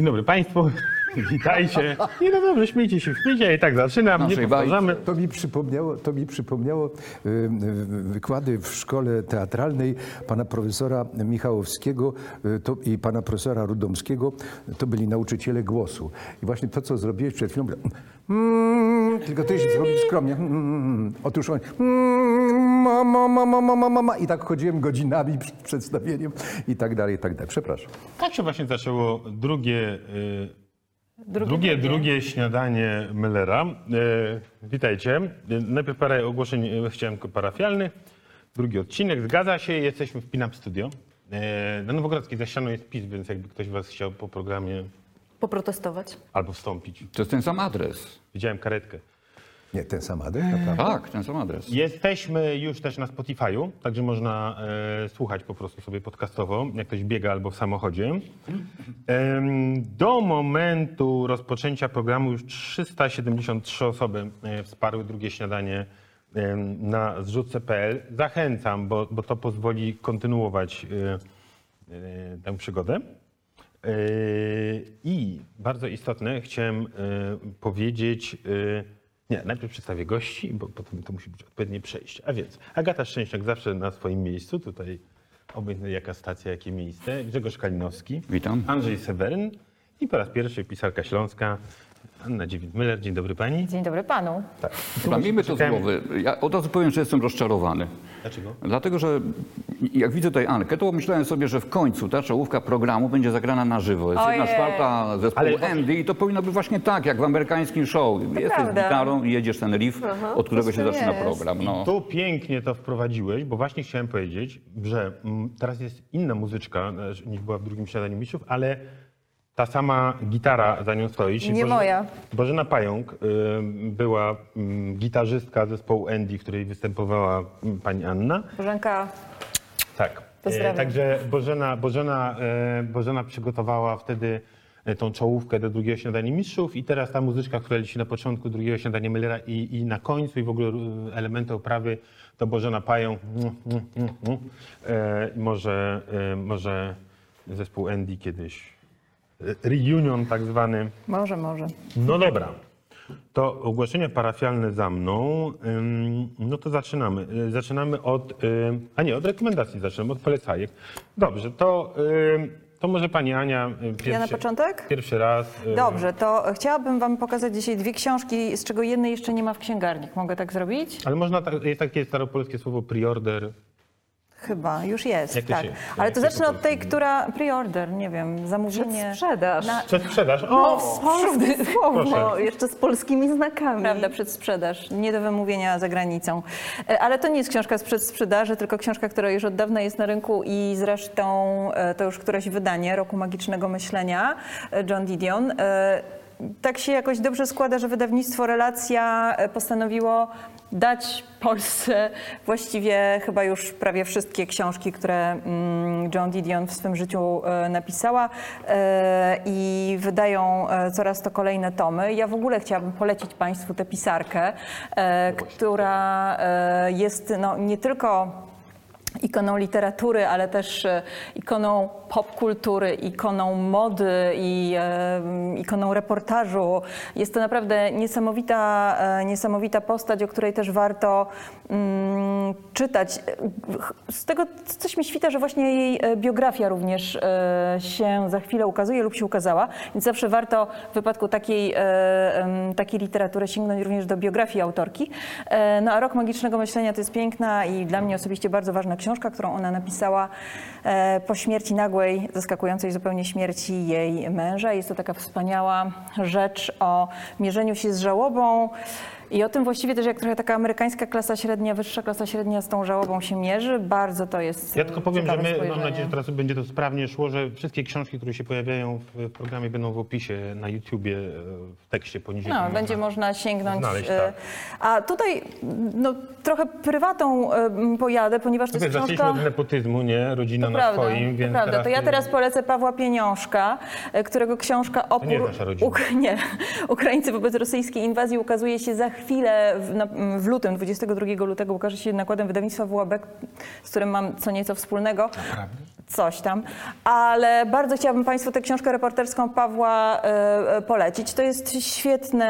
Dzień dobry Państwu, witajcie. Nie no dobrze, śmiejcie się, śmiejcie, ja i tak zaczynam, nie Naszej powtarzamy. To mi przypomniało, to mi przypomniało y, y, wykłady w szkole teatralnej pana profesora Michałowskiego y, to, i pana profesora Rudomskiego. To byli nauczyciele głosu. I właśnie to, co zrobiłeś przed chwilą, Mm, tylko tyś zrobił skromnie. Mm, otóż on. Mm, ma, ma, ma, ma, ma, ma, ma. I tak chodziłem godzinami przed przedstawieniem i tak dalej, i tak dalej. Przepraszam. Tak się właśnie zaczęło drugie. Y, drugie, drugie, śniadanie Millera. E, y, witajcie. Najpierw parę ogłoszeń y, chciałem tylko. Drugi odcinek. Zgadza się, jesteśmy w Pinap Studio. E, na Nowogrodzkiej za ścianą jest PiS, więc jakby ktoś was chciał po programie Poprotestować. albo wstąpić. To jest ten sam adres. Widziałem karetkę. Nie, ten sam adres, naprawdę. Tak, ten sam adres. Jesteśmy już też na Spotify'u, także można e, słuchać po prostu sobie podcastowo, jak ktoś biega albo w samochodzie. Em, do momentu rozpoczęcia programu już 373 osoby e, wsparły drugie śniadanie em, na zrzutce.pl. Zachęcam, bo, bo to pozwoli kontynuować e, e, tę przygodę. E, I bardzo istotne, chciałem e, powiedzieć, e, nie, najpierw przedstawię gości, bo potem to musi być odpowiednie przejście. A więc Agata Szczęśniak zawsze na swoim miejscu, tutaj obojętnie jaka stacja, jakie miejsce, Grzegorz Kalinowski, Witam. Andrzej Seweryn i po raz pierwszy pisarka śląska Anna Dziewit-Müller. Dzień dobry pani. Dzień dobry panu. Tak. Dobra, miejmy to z głowy. Ja od razu powiem, że jestem rozczarowany. Dlaczego? Dlatego, że jak widzę tutaj Ankę, to myślałem sobie, że w końcu ta czołówka programu będzie zagrana na żywo. Jest jedna Ojej. czwarta zespołu Ale- Andy i to powinno być właśnie tak, jak w amerykańskim show. Jesteś z prawda. gitarą i jedziesz ten riff, od którego się zaczyna jest. program. No. Tu pięknie to wprowadziłeś, bo właśnie chciałem powiedzieć, że mm, teraz jest inna muzyczka e, niż była w drugim śniadaniu mistrzów, ale ta sama gitara za nią stoi. czyli Nie moja. Bożena Pająk y, była mm, gitarzystka zespołu Andy, w której występowała mm, pani Anna. Bożenka, Tak. Pozdrawiam. E, Także Bożena, Bożena, e, Bożena przygotowała wtedy e, tą czołówkę do drugiego śniadania mistrzów i teraz ta muzyczka, która leci na początku drugiego śniadania Millera i, i na końcu i w ogóle e, elementy oprawy to Bożena Pają. Mm, mm, mm, mm. E, może, e, może zespół Andy kiedyś. E, Reunion tak zwany. może, może. No dobra. To ogłoszenia parafialne za mną. No to zaczynamy. Y, Zaczynamy od. ym, A nie, od rekomendacji zaczynamy, od polecajek. Dobrze, to, ym, to może pani Ania. Pierwszy, Ja na początek? Pierwszy raz. Dobrze, to chciałabym wam pokazać dzisiaj dwie książki, z czego jednej jeszcze nie ma w księgarniach. Mogę tak zrobić? Ale można, jest takie staropolskie słowo preorder. Chyba, już jest, Jak to tak. się- Ale jak to się zacznę po od tej, polsku która pre-order, nie wiem, zamówienie. Sprzedaż. Na, Przez sprzedaż. No, O! Polskie słowo, Proszę. jeszcze z polskimi znakami. Prawda, przedsprzedaż, nie do wymówienia za granicą. E, Ale to nie jest książka z przedsprzedaży, tylko książka, która już od dawna jest na rynku i zresztą e, to już któreś wydanie Roku Magicznego Myślenia, e, John Didion. E, Tak się jakoś dobrze składa, że wydawnictwo Relacja e, postanowiło dać Polsce właściwie chyba już prawie wszystkie książki, które mm, John Didion w swym życiu e, napisała e, i wydają coraz to kolejne tomy. Ja w ogóle chciałabym polecić Państwu tę pisarkę, e, która e, jest no, nie tylko ikoną literatury, ale też e, ikoną popkultury, ikoną mody i e, ikoną reportażu. Jest to naprawdę niesamowita, e, niesamowita postać, o której też warto mm, czytać. Z tego coś mi świta, że właśnie jej biografia również się za chwilę ukazuje lub się ukazała, więc zawsze warto w wypadku takiej, takiej literatury sięgnąć również do biografii autorki. No a Rok Magicznego Myślenia to jest piękna i dla mnie osobiście bardzo ważna książka, którą ona napisała e, po śmierci nagłej, zaskakującej zupełnie śmierci jej męża. Jest to taka wspaniała rzecz o mierzeniu się z żałobą i o tym właściwie też, jak trochę taka amerykańska klasa średnia, wyższa klasa średnia z tą żałobą się mierzy. Bardzo to jest Ja tylko powiem, że my, mam nadzieję, że teraz będzie to sprawnie szło, że wszystkie książki, które się pojawiają w, programie będą w opisie na YouTubie, e, w tekście poniżej. No, będzie można- sięgnąć. znaleźć, e, tak. A tutaj no, trochę prywatą e, pojadę, ponieważ to Wiesz, jest zaczęliśmy książka... od nepotyzmu, nie? Rodzina To na prawda, swoim, to więc prawda. teraz To ja teraz polecę Pawła Pieniążka, którego książka nie jest Opór nasza rodzina. Uk- nie. Ukraińcy wobec rosyjskiej inwazji ukazuje się za chwilę w, na, w lutym, 22 lutego ukaże się nakładem wydawnictwa Wułabek, z którym mam co nieco wspólnego. Coś tam. Ale bardzo chciałabym Państwu tę książkę reporterską Pawła e, e, polecić. To jest świetne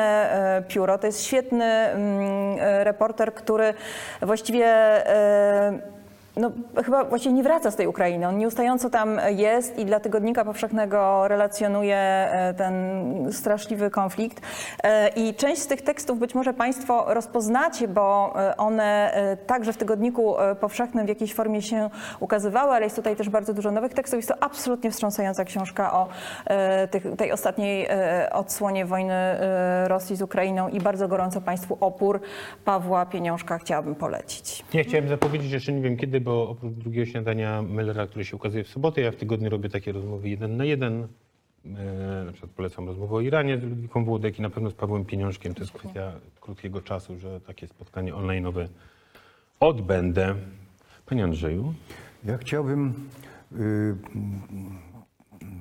e, pióro, to jest świetny mm, reporter, który właściwie e, no, chyba właściwie nie wraca z tej Ukrainy. On nieustająco tam jest i dla Tygodnika Powszechnego relacjonuje e, ten straszliwy konflikt. E, I część z tych tekstów być może Państwo rozpoznacie, bo e, one także w Tygodniku Powszechnym w jakiejś formie się ukazywały, ale jest tutaj też bardzo dużo nowych tekstów. Jest to absolutnie wstrząsająca książka o tej ostatniej odsłonie wojny Rosji z Ukrainą i bardzo gorąco Państwu opór Pawła Pieniążka chciałabym polecić. Ja chciałem zapowiedzieć, jeszcze nie wiem kiedy, bo oprócz drugiego śniadania Mellera, który się ukazuje w sobotę, ja w tygodniu robię takie rozmowy jeden na jeden. E, na przykład polecam rozmowę o Iranie z Ludwiką Włodek i na pewno z Pawłem Pieniążkiem. To jest kwestia krótkiego czasu, że takie spotkanie online'owe odbędę. Panie Andrzeju, Ja chciałbym y,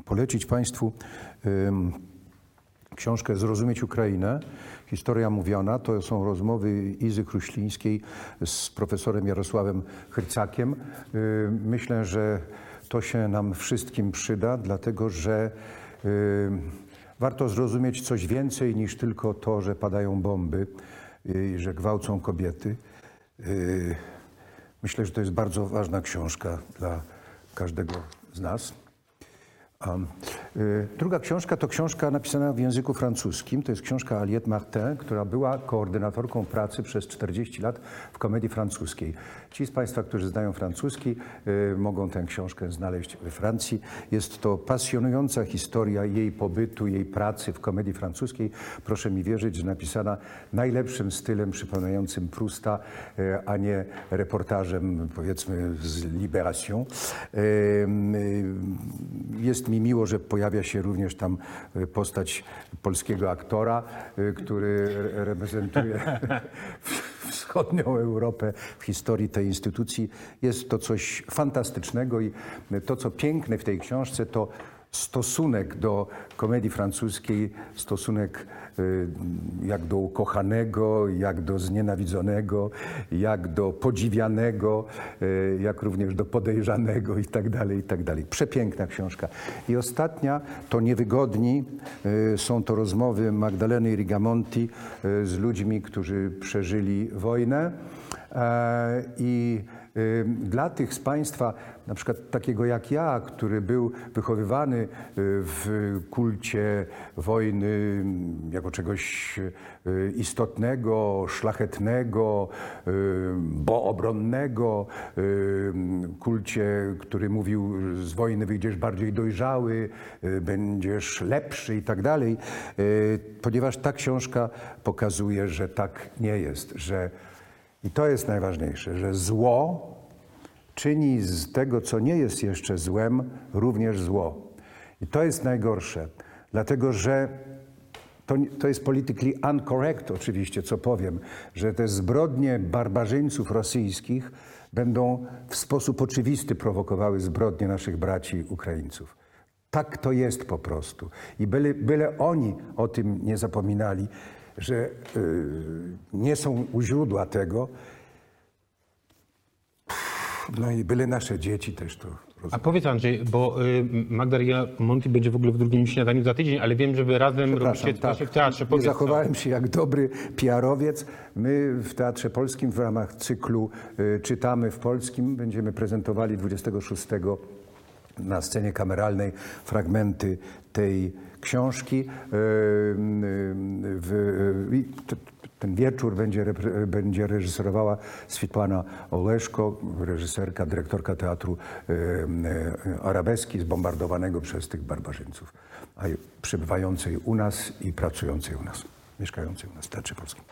polecić Państwu ym, książkę Zrozumieć Ukrainę. Historia mówiona. To są rozmowy Izy Chruślińskiej z profesorem Jarosławem Hrycakiem. Y, myślę, że to się nam wszystkim przyda, dlatego że y, warto zrozumieć coś więcej niż tylko to, że padają bomby y, i że gwałcą kobiety. Myślę, że to jest bardzo ważna książka dla każdego z nas. Y, druga książka to książka napisana w języku francuskim. To jest książka Aliette Martin, która była koordynatorką pracy przez 40 lat w komedii francuskiej. Ci z Państwa, którzy znają francuski, y, mogą tę książkę znaleźć we Francji. Jest to pasjonująca historia jej pobytu, jej pracy w komedii francuskiej. Proszę mi wierzyć, że napisana najlepszym stylem przypominającym Prusta, y, a nie reportażem, powiedzmy, z Libération. Y, Jest mi miło, że pojawia się również tam postać polskiego aktora, który re- reprezentuje wschodnią Europę w historii tej instytucji. Jest to coś fantastycznego i to, co piękne w tej książce, to stosunek do komedii francuskiej, stosunek y, jak do ukochanego, jak do znienawidzonego, jak do podziwianego, y, jak również do podejrzanego i tak dalej, i tak. Przepiękna książka. I ostatnia to Niewygodni. Y, Są to rozmowy Magdaleny Rigamonti z ludźmi, którzy przeżyli wojnę. E, I dla tych z Państwa, na przykład takiego jak ja, który był wychowywany y, w kulcie wojny mm, jako czegoś y, istotnego, szlachetnego, y, boobronnego, y, kulcie, który mówił, z wojny wyjdziesz bardziej dojrzały, będziesz lepszy i tak dalej, ponieważ ta książka pokazuje, że tak nie jest, że i to jest najważniejsze, że zło czyni z tego, co nie jest jeszcze złem, również zło. I to jest najgorsze, dlatego że to, to jest politically uncorrect oczywiście, co powiem, że te zbrodnie barbarzyńców rosyjskich będą w sposób oczywisty prowokowały zbrodnie naszych braci Ukraińców. Tak to jest po prostu. I byle, byle oni o tym nie zapominali, że y, nie są u źródła tego, no i byle nasze dzieci też to rozumiały. a powiedz Andrzej, bo y, Magdalia Monti będzie w ogóle w drugim śniadaniu za tydzień, ale wiem, że wy razem robicie właśnie w teatrze. Nie Powiedz, co. zachowałem się jak dobry PR-owiec. My w Teatrze Polskim w ramach cyklu y, Czytamy w Polskim będziemy prezentowali 26 na scenie kameralnej fragmenty tej książki. Ten wieczór będzie, będzie reżyserowała Swietlana Oleszko, reżyserka, dyrektorka teatru y, Arabeski, zbombardowanego przez tych barbarzyńców, a przebywającej u nas i pracującej u nas, mieszkającej u nas w Teatrze Polskim.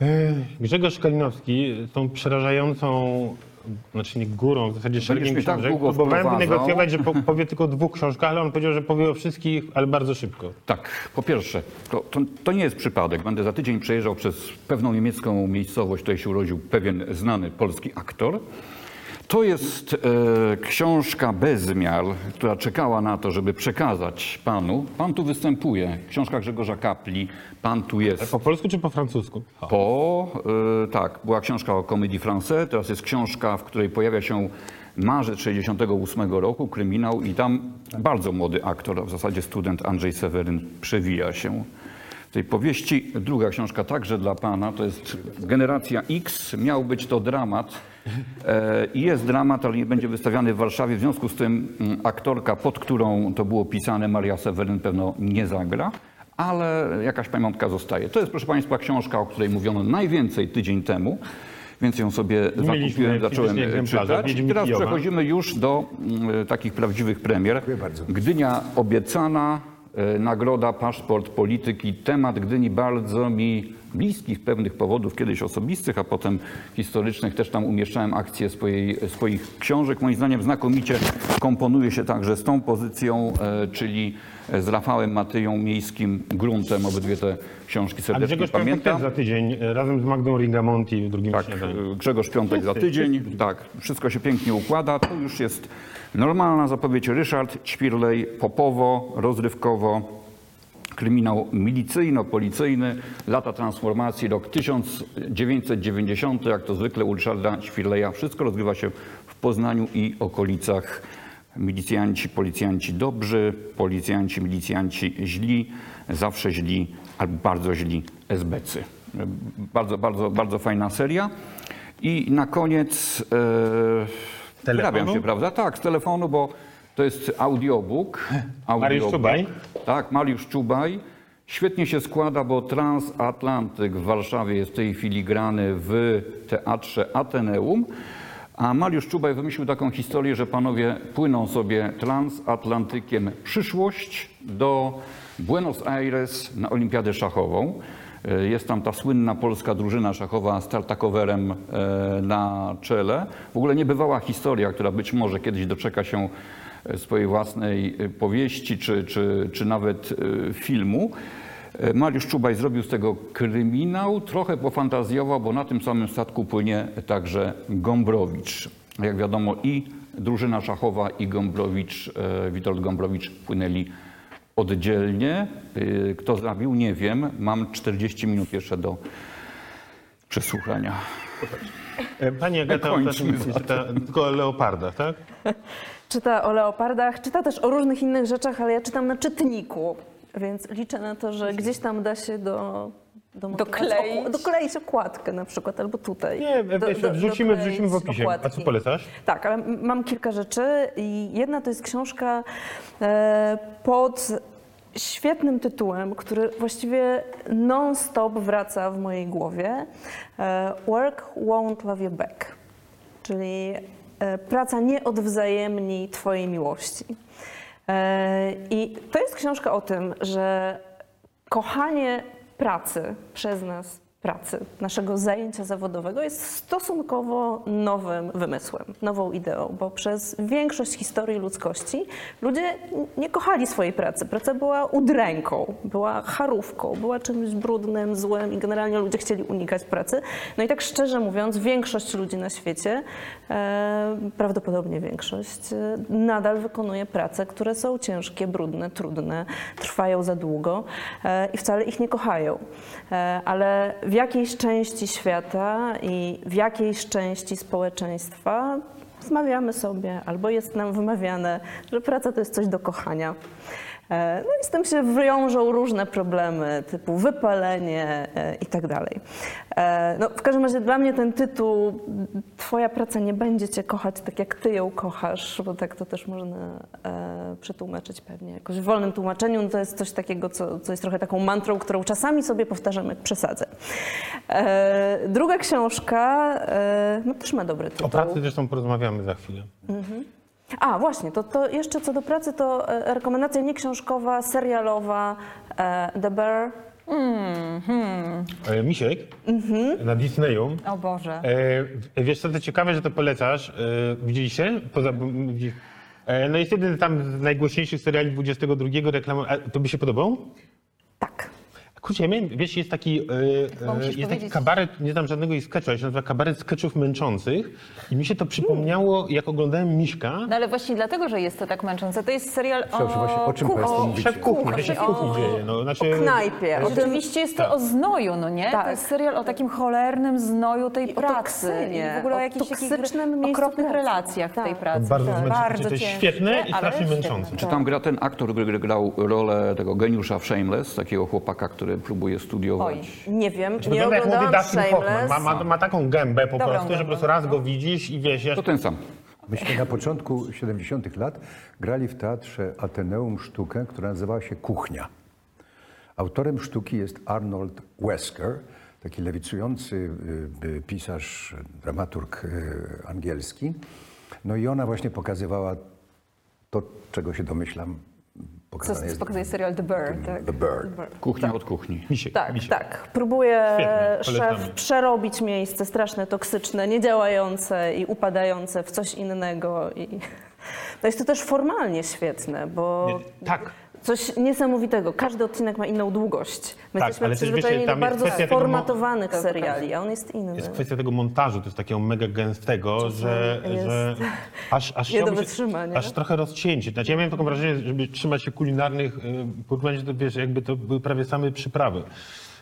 E, Grzegorz Kalinowski tą przerażającą, znaczy nie górą, w zasadzie szeregiem mnie tak książek. długo Próbowałem wprowadzał. wynegocjować, że po, powie tylko o dwóch książkach, ale on powiedział, że powie o wszystkich, ale bardzo szybko. Tak, po pierwsze, to, to, to nie jest przypadek. Będę za tydzień przejeżdżał przez pewną niemiecką miejscowość, tutaj się urodził pewien znany polski aktor. To jest e, książka Bezmiar, która czekała na to, żeby przekazać panu. Pan tu występuje. Książka Grzegorza Kapli. Pan tu jest. Po polsku czy po francusku? Po, e, tak, była książka o Comédie Française, teraz jest książka, w której pojawia się marzec 68 roku, kryminał i tam bardzo młody aktor, a w zasadzie student Andrzej Seweryn przewija się w tej powieści. Druga książka także dla pana, to jest Generacja X, miał być to dramat e, i jest dramat, ale nie będzie wystawiany w Warszawie, w związku z tym mm, aktorka, pod którą to było pisane, Maria Seweryn pewno nie zagra ale jakaś pamiątka zostaje. To jest, proszę Państwa, książka, o której mówiono najwięcej tydzień temu, więc ją sobie Mieliśmy zakupiłem, zacząłem egzemplarze, czytać. Teraz przechodzimy już do mm, takich prawdziwych premier. bardzo. Gdynia obiecana, e, nagroda, paszport polityki. Temat Gdyni bardzo mi bliski z pewnych powodów, kiedyś osobistych, a potem historycznych. Też tam umieszczałem akcje swojej, swoich książek. Moim zdaniem znakomicie komponuje się także z tą pozycją, e, czyli z Rafałem Matyją, Miejskim Gruntem. Obydwie te książki serdecznie Grzegorz Piątek pamiętam. też za tydzień, e, razem z Magdą Rigamonti w drugim Tak, śniadaniu. e, Grzegorz Piątek za tydzień. Tak, wszystko się pięknie układa. To już jest normalna zapowiedź. Ryszard Ćwirlej, popowo, rozrywkowo. Kryminał milicyjno-policyjny, lata transformacji, rok 1990, jak to zwykle u Ryszarda Ćwirleja. Wszystko rozgrywa się w Poznaniu i okolicach. Milicjanci, policjanci dobrzy, policjanci, milicjanci źli, zawsze źli albo bardzo źli esbecy. Bardzo, bardzo, bardzo fajna seria. I na koniec e, Telefonu? wyrabiam się, prawda? Tak, z telefonu, bo to jest audiobook. audiobook. Czubaj? Tak, Mariusz Czubaj. Świetnie się składa, bo Transatlantyk w Warszawie jest w tej chwili grany w teatrze Ateneum. A Mariusz Czubaj wymyślił taką historię, że panowie płyną sobie transatlantykiem przyszłość do Buenos Aires na olimpiadę szachową. E, Jest tam ta słynna polska drużyna szachowa z Tartakowerem e, na czele. W ogóle niebywała historia, która być może kiedyś doczeka się swojej własnej e, powieści czy, czy, czy nawet e, filmu. E, Mariusz Czubaj zrobił z tego kryminał, trochę pofantazjował, bo na tym samym statku płynie także Gombrowicz. Jak wiadomo i drużyna szachowa i Gombrowicz, e, Witold Gombrowicz płynęli oddzielnie. E, Kto zabił, nie wiem. Mam 40 minut jeszcze do przesłuchania. E, Pani Agata tylko o leopardach, tak? Czyta o leopardach, czyta też o różnych innych rzeczach, ale ja czytam na czytniku, więc liczę na to, że gdzieś tam da się do... Dokleić? dokleić okładkę na przykład, albo tutaj. Nie, Do- wiesz, do- wrzucimy, wrzucimy w opisie. A co okładki. polecasz? Tak, ale mam kilka rzeczy i jedna to jest książka e, pod świetnym tytułem, który właściwie non-stop wraca w mojej głowie. E, Work won't love you back, czyli praca nie odwzajemni twojej miłości. E, I to jest książka o tym, że kochanie pracy przez nas, pracy, naszego zajęcia zawodowego jest stosunkowo nowym wymysłem, nową ideą, bo przez większość historii ludzkości ludzie nie kochali swojej pracy. Praca była udręką, była charówką, była czymś brudnym, złym i generalnie ludzie chcieli unikać pracy. No i tak szczerze mówiąc, większość ludzi na świecie, e, prawdopodobnie większość, e, nadal wykonuje prace, które są ciężkie, brudne, trudne, trwają za długo e, i wcale ich nie kochają. E, ale jakiejś części świata i w jakiejś części społeczeństwa wmawiamy sobie, albo jest nam wymawiane, że praca to jest coś do kochania. E, No i z tym się wiążą różne problemy, typu wypalenie e, i tak dalej. E, No, w każdym razie dla mnie ten tytuł Twoja praca nie będzie Cię kochać tak, jak Ty ją kochasz, bo tak to też można przetłumaczyć pewnie jakoś w wolnym tłumaczeniu. No to jest coś takiego, co, co jest trochę taką mantrą, którą czasami sobie powtarzam, jak przesadzę. Druga książka no, też ma dobry tytuł. O pracy zresztą porozmawiamy za chwilę. A, właśnie, to, to jeszcze co do pracy, to e, rekomendacja nie książkowa, serialowa, e, The Bear. E, Misiek na Disneyu. O Boże. E, wiesz co, to ciekawe, że to polecasz. E, widzieliście? Poza, e, no jest jeden tam z najgłośniejszych seriali 22 reklama. A to by się podobał? Tak. Kurczę, ja miałem, wiesz, jest taki, musisz jest taki kabaret, nie znam żadnego ich sketchu, ale się nazywa kabaret sketchów męczących i mi się to przypomniało, jak oglądałem Miśka. No ale właśnie dlatego, że jest to tak męczące. To jest serial o Przepraszam, właśnie o czym kuchni. państwo mówicie? Szef kuchni, się w kuchni dzieje. No, znaczy, O knajpie, o tym, Oczywiście jest to o znoju, no nie? Tak. To jest serial o takim cholernym znoju tej o pracy. toksynie, I w ogóle o o jakichś toksycznym okropnych pracy. relacjach w tej Tak. pracy. bardzo Tak. Bardzo To jest świetne i strasznie męczące. Czy tam gra ten aktor, który grał rolę tego geniusza w Shameless, takiego chłopaka, który próbuje studiować? Oj. nie wiem, To nie wygląda jak młody oglądałam Dustin Hoffman. Shameless. Ma, ma, ma taką gębę po Dobrą prostu, że po prostu raz go widzisz i wiesz, To ten sam. Myśmy na początku 70. lat grali w teatrze Ateneum sztukę, która nazywała się Kuchnia. Autorem sztuki jest Arnold Wesker, taki lewicujący y, y, pisarz, dramaturg y, angielski. No i ona właśnie pokazywała to, czego się domyślam. Co Pokazane jest pokazuje serial The Bird, tak? The Bird. Kuchnia od kuchni. misiek, Tak, misiek. tak. Próbuje Świetnie, polecamy. szef przerobić miejsce straszne, toksyczne, niedziałające i upadające w coś innego. I to jest to też formalnie świetne, bo Nie, tak. Coś niesamowitego. Każdy odcinek ma inną długość. My Tak, jesteśmy ale też wiecie, przyzwyczajeni do tam jest bardzo kwestia tego mo- sformatowanych To seriali, a on jest inny. Jest kwestia tego montażu, to jest takiego mega gęstego, że, jest że aż, aż, nie do wytrzymania. aż trochę rozcięcie. Znaczy, ja miałem takie wrażenie, żeby trzymać się kulinarnych y, to wiesz, jakby to były prawie same przyprawy.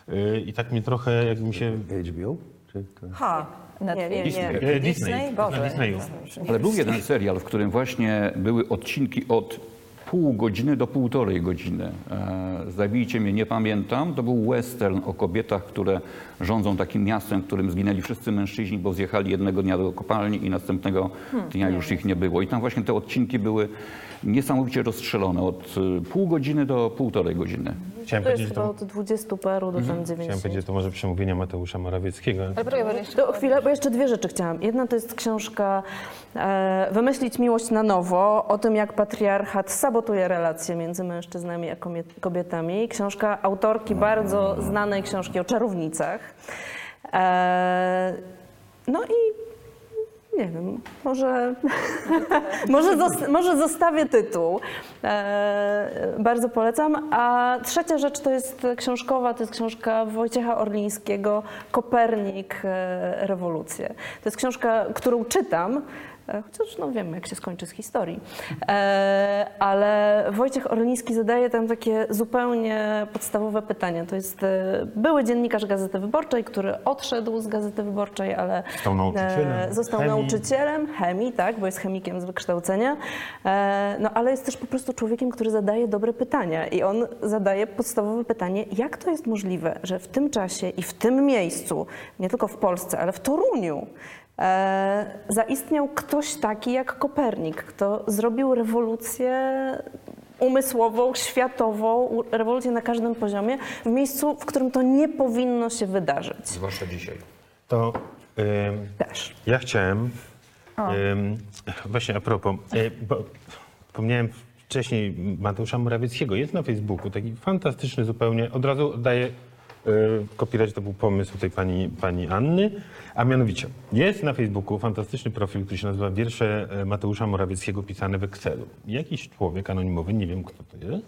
Y, I tak mnie trochę, jakby mi się... HBO? Czy to... Ha, Netflix. nie, nie. Disney. E, Disney? Na. Disneyu. Ale był jeden serial, w którym właśnie były odcinki od pół godziny do półtorej godziny. E, Zabijcie mnie, nie pamiętam. To był western o kobietach, które rządzą takim miastem, w którym zginęli wszyscy mężczyźni, bo zjechali jednego dnia do kopalni i następnego dnia już ich nie było. I tam właśnie te odcinki były niesamowicie rozstrzelone od y, pół godziny do półtorej godziny. Chciałem To jest powiedzieć, chyba od 20 paru do tam Chciałem 90. powiedzieć, to może przemówienia Mateusza Morawieckiego. Ale proszę, bo jeszcze- To chwilę, bo jeszcze dwie rzeczy chciałam. Jedna to jest książka e, Wymyślić miłość na nowo, o tym jak patriarchat sabotuje relacje między mężczyznami a kobietami. Książka autorki bardzo znanej książki o czarownicach. E, no i nie wiem, może, może, zos- może zostawię tytuł. E, bardzo polecam. A trzecia rzecz to jest książkowa, to jest książka Wojciecha Orlińskiego Kopernik, e, rewolucje. To jest książka, którą czytam, chociaż no wiem, jak się skończy z historii. E, ale Wojciech Orliński zadaje tam takie zupełnie podstawowe pytania. To jest e, były dziennikarz Gazety Wyborczej, który odszedł z Gazety Wyborczej, ale Został nauczycielem e, został chemii. nauczycielem chemii, tak, bo jest chemikiem z wykształcenia, e, no ale jest też po prostu człowiekiem, który zadaje dobre pytania i on zadaje podstawowe pytanie, jak to jest możliwe, że w tym czasie i w tym miejscu, nie tylko w Polsce, ale w Toruniu, e, zaistniał ktoś taki jak Kopernik, kto zrobił rewolucję umysłową, światową, rewolucję na każdym poziomie, w miejscu, w którym to nie powinno się wydarzyć. Zwłaszcza dzisiaj. To ym, Też. ja chciałem, ym, właśnie a propos, y, bo wspomniałem wcześniej Mateusza Morawieckiego. Jest na Facebooku taki fantastyczny zupełnie, od razu oddaję y, copyright, to był pomysł tej pani, pani Anny, a mianowicie jest na Facebooku fantastyczny profil, który się nazywa Wiersze e, Mateusza Morawieckiego pisane w Excelu. Jakiś człowiek anonimowy, nie wiem kto to jest,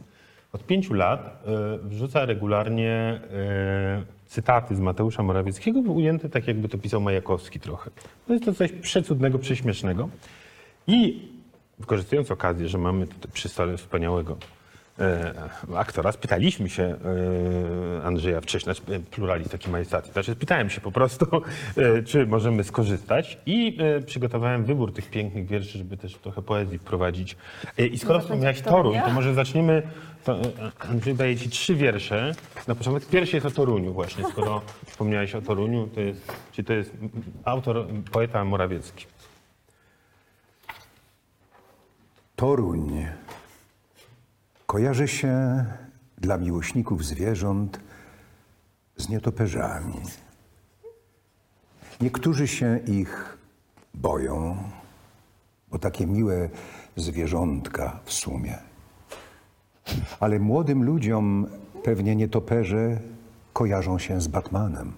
od pięciu lat e, wrzuca regularnie e, cytaty z Mateusza Morawieckiego, ujęte tak, jakby to pisał Majakowski trochę. To jest to coś przecudnego, prześmiesznego. I wykorzystując okazję, że mamy tutaj przy stole wspaniałego e, aktora, spytaliśmy się e, Andrzeja wcześniej, znaczy e, pluralizm taki majestaty, znaczy spytałem się po prostu, e, czy możemy skorzystać i e, przygotowałem wybór tych pięknych wierszy, żeby też trochę poezji wprowadzić. E, I skoro wspomniałeś Toruń, to może zaczniemy, to, e, Andrzej daje ci trzy wiersze. Na początek pierwszy jest o Toruniu właśnie, skoro wspomniałeś o Toruniu, to jest, czy to jest autor, poeta Morawiecki. Toruń kojarzy się dla miłośników zwierząt z nietoperzami. Niektórzy się ich boją, bo takie miłe zwierzątka w sumie. Ale młodym ludziom pewnie nietoperze kojarzą się z Batmanem.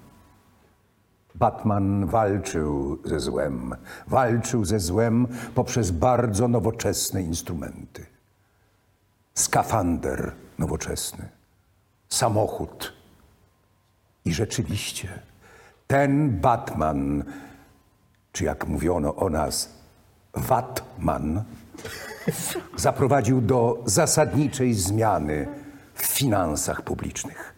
Batman walczył ze złem. Walczył ze złem poprzez bardzo nowoczesne instrumenty. Skafander nowoczesny, samochód. I rzeczywiście, ten Batman, czy jak mówiono o nas, Watman, zaprowadził do zasadniczej zmiany w finansach publicznych.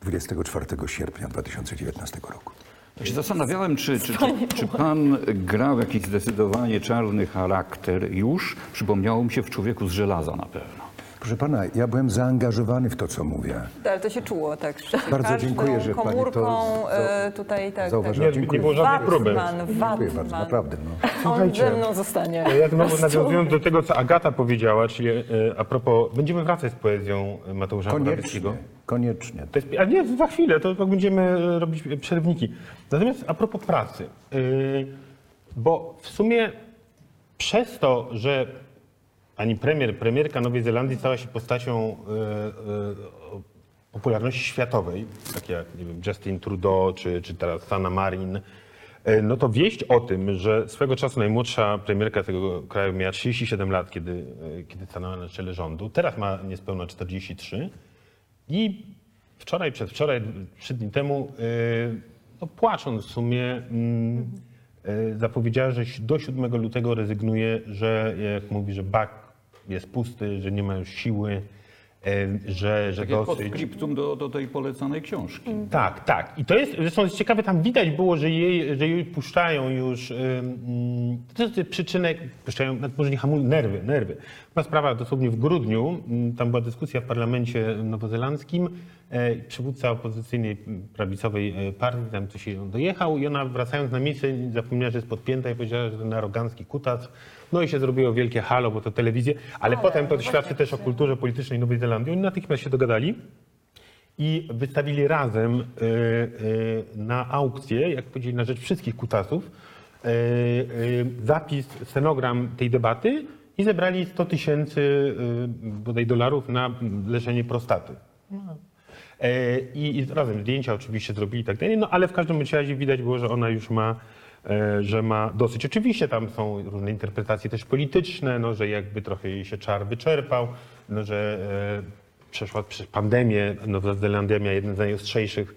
24 sierpnia 2019 roku. Tak się zastanawiałem, czy, czy, czy, czy pan grał jakiś zdecydowanie czarny charakter już? Przypomniało mi się w człowieku z żelaza na pewno. Proszę pana, ja byłem zaangażowany w to, co mówię. Ale to się czuło, tak. Bardzo dziękuję, że pani to komórką za- e, tutaj tak. zauważyła. tak. Nie, Dziękuję. nie było żadnej próby. Dziękuję bardzo, naprawdę. No. On Słuchajcie. ze mną zostanie. Ja znowu nawiązując do tego, co Agata powiedziała, czyli e, a propos, będziemy wracać z poezją Mateusza Koniecznie, Morawieckiego. koniecznie. To jest, a nie, za chwilę, to tak będziemy robić przerwniki. Natomiast a propos pracy, yy, bo w sumie przez to, że pani premier, premierka Nowej Zelandii stała się postacią yy, o popularności światowej, takie jak nie wiem, Justin Trudeau czy, czy teraz Sanna Marin, yy, no to wieść o tym, że swego czasu najmłodsza premierka tego kraju miała 37 lat, kiedy, kiedy stanęła na czele rządu, teraz ma niespełna 43, i wczoraj, przedwczoraj, trzy dni temu, no płacząc w sumie, mm, zapowiedziała, że do 7 lutego rezygnuje, że jak mówi, że bak jest pusty, że nie ma już siły, yy, że, że Takie dosyć. postscriptum do, do tej polecanej książki. Tak, tak. I to jest, zresztą jest ciekawe, tam widać było, że jej, że jej puszczają już, ym, to jest przyczynek, puszczają, nawet może nie hamują, nerwy, nerwy. Była sprawa dosłownie w grudniu, tam była dyskusja w parlamencie nowozelandzkim, e, przywódca opozycyjnej prawicowej e, partii, tam coś jej dojechał i ona wracając na miejsce zapomniała, że jest podpięta i powiedziała, że ten arogancki kutas. No i się zrobiło wielkie halo, bo to telewizję, ale, potem to świadczy też o kulturze politycznej Nowej Zelandii. Oni natychmiast się dogadali i wystawili razem y, y, na aukcję, jak powiedzieli, na rzecz wszystkich kutasów, y, zapis, scenogram tej debaty i zebrali 100 tysięcy bodaj dolarów na leczenie prostaty. E, I, I razem zdjęcia oczywiście zrobili i tak dalej, no ale w każdym razie widać było, że ona już ma, e, że ma dosyć. Oczywiście tam są różne interpretacje też polityczne, no, że jakby trochę jej się czar wyczerpał, no, że e, przeszła przez pandemię, Nowa Zelandia miała jeden z najostrzejszych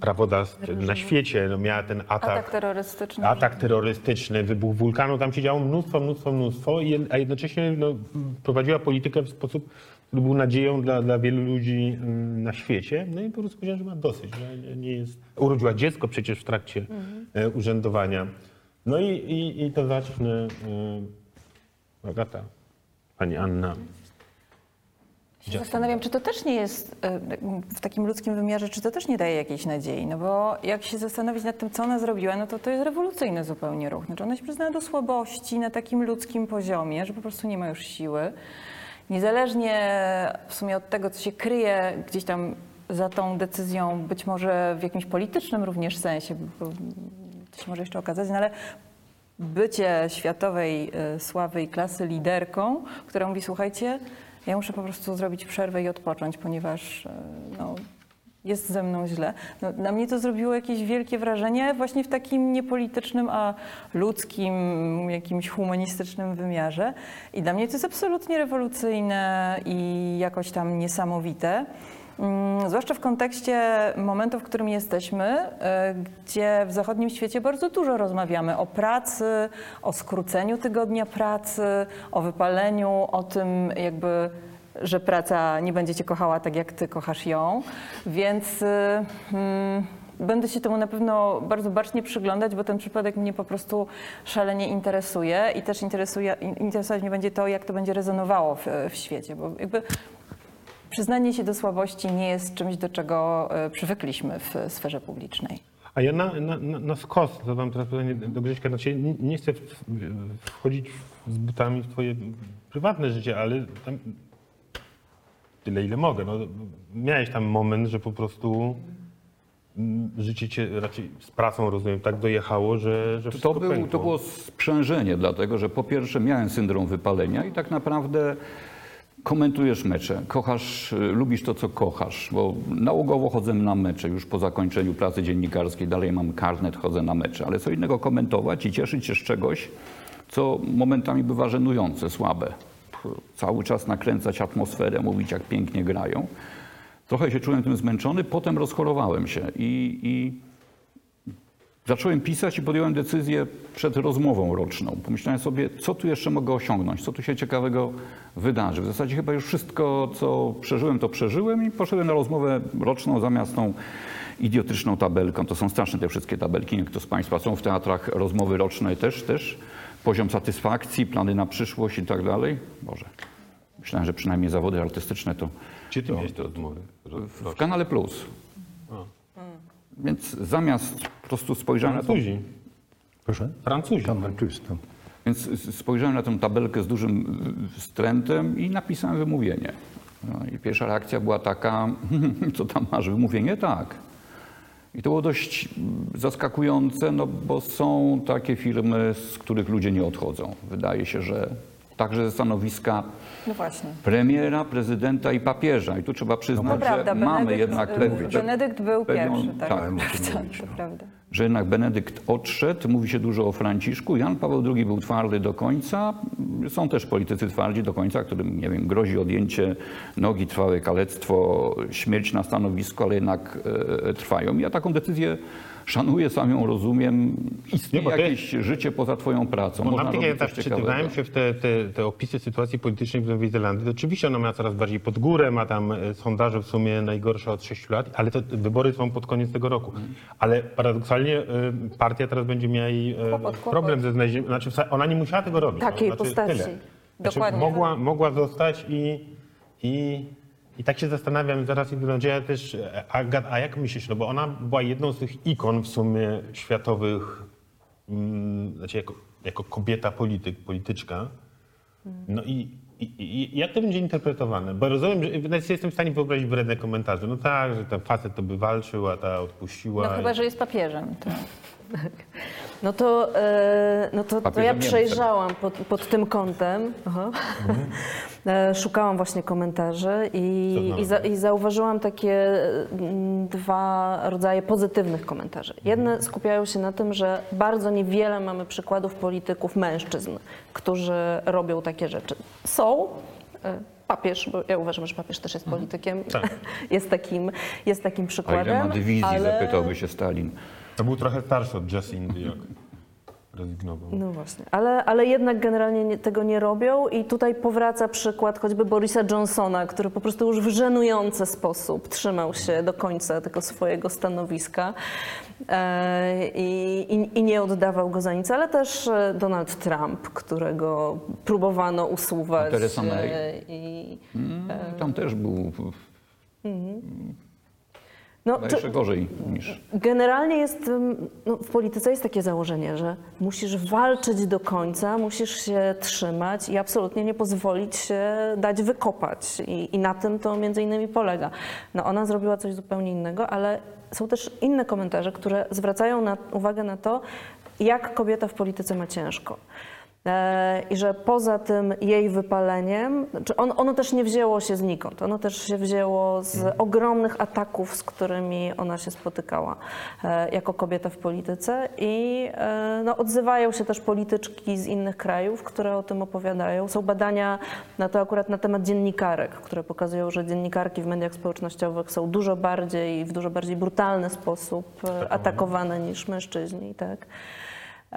prawodawstw na świecie, no, miała ten Atak terrorystyczny. Atak terrorystyczny, wybuch wulkanu, tam się działo mnóstwo, mnóstwo, mnóstwo, a jednocześnie no, prowadziła politykę w sposób, który był nadzieją dla, dla wielu ludzi mm, na świecie. No i po prostu powiedziała, że ma dosyć, że nie- jest... Urodziła dziecko przecież w trakcie e, urzędowania. No i, i, i to zacznę, e, Agata, pani Anna. się zastanawiam, czy to też nie jest e, w takim ludzkim wymiarze, czy to też nie daje jakiejś nadziei. No bo jak się zastanowić nad tym, co ona zrobiła, no to to jest rewolucyjny zupełnie ruch. Znaczy ona się przyznała do słabości na takim ludzkim poziomie, że po prostu nie ma już siły. Niezależnie w sumie od tego, co się kryje gdzieś tam za tą decyzją, być może w jakimś politycznym również sensie, bo to się może jeszcze okazać, no ale bycie światowej e, sławy i klasy liderką, która mówi, słuchajcie, ja muszę po prostu zrobić przerwę i odpocząć, ponieważ e, no, jest ze mną źle. No, na mnie to zrobiło jakieś wielkie wrażenie właśnie w takim niepolitycznym, a ludzkim, jakimś humanistycznym wymiarze. I dla mnie to jest absolutnie rewolucyjne i jakoś tam niesamowite. Mm, Zwłaszcza w kontekście momentu, w którym jesteśmy, e, gdzie w zachodnim świecie bardzo dużo rozmawiamy o pracy, o skróceniu tygodnia pracy, o wypaleniu, o tym jakby, że praca nie będzie cię kochała tak, jak ty kochasz ją. Więc y, mm, będę się temu na pewno bardzo bacznie przyglądać, bo ten przypadek mnie po prostu szalenie interesuje i też interesuje, in- interesować mnie będzie to, jak to będzie rezonowało w, w świecie, bo jakby Przyznanie się do słabości nie jest czymś, do czego e, przywykliśmy w sferze publicznej. A ja na, na, na, skos zadam teraz pytanie do Grześka. Znaczy, nie, nie chcę wchodzić z butami w twoje prywatne życie, ale tam tyle, ile mogę. No, miałeś tam moment, że po prostu mm, życie cię raczej z pracą, rozumiem, tak dojechało, że, że To, wszystko był, pękło. to było sprzężenie, dlatego że po pierwsze miałem syndrom wypalenia i tak naprawdę komentujesz mecze, kochasz, y, lubisz to, co kochasz, bo nałogowo chodzę na mecze, już po zakończeniu pracy dziennikarskiej, dalej mam karnet, chodzę na mecze, ale co innego komentować i cieszyć się z czegoś, co momentami bywa żenujące, słabe. Cały czas nakręcać atmosferę, mówić jak pięknie grają. trochę się czułem tym zmęczony, potem rozchorowałem się i, i zacząłem pisać i podjąłem decyzję przed rozmową roczną. Pomyślałem sobie, co tu jeszcze mogę osiągnąć, co tu się ciekawego wydarzy. W zasadzie chyba już wszystko, co przeżyłem, to przeżyłem i poszedłem na rozmowę roczną zamiast tą idiotyczną tabelką. To są straszne te wszystkie tabelki. To z Państwa są w teatrach rozmowy roczne też, też. Poziom satysfakcji, plany na przyszłość i tak dalej. Boże, myślałem, że przynajmniej zawody artystyczne to Gdzie ty miałeś te rozmowy? w kanale Plus. Więc zamiast po prostu spojrzałem na to, Francuzi. Proszę? Francuzi. Czysto. więc spojrzałem na tę tabelkę z dużym wstrętem i napisałem wymówienie. No i pierwsza reakcja była taka, co tam masz, wymówienie? Tak. I to było dość zaskakujące, no bo są takie firmy, z których ludzie nie odchodzą. Wydaje się, że także ze stanowiska No premiera, prezydenta i papieża. I tu trzeba przyznać, prawda, że mamy Benedykt, jednak był- pewien- Benedykt był pewną- pierwszy, tak. tak, To, to prawda. Że jednak Benedykt odszedł, mówi się dużo o Franciszku, Jan Paweł II był twardy do końca, są też politycy twardzi do końca, którym, nie wiem, grozi odjęcie nogi, trwałe kalectwo, śmierć na stanowisku, ale jednak e, trwają. Ja taką decyzję szanuję, sam ją rozumiem. Istnieje Nie, bo to jakieś życie poza twoją pracą. Bo Można na tych robić etapach coś ciekawego. czytywałem się w te, te, te opisy sytuacji politycznej w Nowej Zelandii. To oczywiście ona ma coraz bardziej pod górę, ma tam e, sondaże w sumie najgorsze od 6 lat, ale to wybory są pod koniec tego roku. Ale paradoksalnie e, partia teraz będzie miała jej, kłopot. problem ze znalezieniem, znaczy ona nie musiała tego robić. Takiej no, znaczy, postaci. Tyle. Znaczy, Dokładnie. mogła, mogła zostać i, i, i tak się zastanawiam, zaraz idę też, e, Agat, a jak myślisz, no bo ona była jedną z tych ikon w sumie światowych, mm, znaczy jako, jako kobieta polityk, polityczka. No i, i, i jak to będzie interpretowane? Bo rozumiem, że nawet sobie jestem w stanie wyobrazić wredne komentarze. No tak, że ten facet to by walczył, a ta odpuściła. No chyba, że jest papieżem. To. No to, e, no to, to ja przejrzałam pod, pod tym kątem. Aha. E, Szukałam właśnie komentarzy i, i, za, i zauważyłam takie mm, dwa rodzaje pozytywnych komentarzy. Jedne skupiają się na tym, że bardzo niewiele mamy przykładów polityków mężczyzn, którzy robią takie rzeczy. Są. e, Papież, bo ja uważam, że papież też jest politykiem, jest, takim, jest takim A przykładem. ile ma dywizji, ale... zapytałby się Stalin. To był trochę starszy od Jacindy, jak rezygnował. No właśnie, ale, ale jednak generalnie nie, tego nie robią i tutaj powraca przykład choćby Borisa Johnsona, który po prostu już w żenujący sposób trzymał się do końca tego swojego stanowiska e, i, i, i nie oddawał go za nic, ale też e, Donald Trump, którego próbowano usuwać. A Theresa May? e, I, Mm, Tam też był no, jeszcze gorzej niż... Generalnie jest, no, w polityce jest takie założenie, że musisz walczyć do końca, musisz się trzymać i absolutnie nie pozwolić się dać wykopać. I, i na tym to między innymi polega. No ona zrobiła coś zupełnie innego, ale są też inne komentarze, które zwracają na, uwagę na to, jak kobieta w polityce ma ciężko. E, I że poza tym jej wypaleniem, on, ono też nie wzięło się znikąd, ono też się wzięło z ogromnych ataków, z którymi ona się spotykała e, jako kobieta w polityce i e, no, odzywają się też polityczki z innych krajów, które o tym opowiadają. Są badania na to akurat na temat dziennikarek, które pokazują, że dziennikarki w mediach społecznościowych są dużo bardziej, w dużo bardziej brutalny sposób atakowane niż mężczyźni, tak.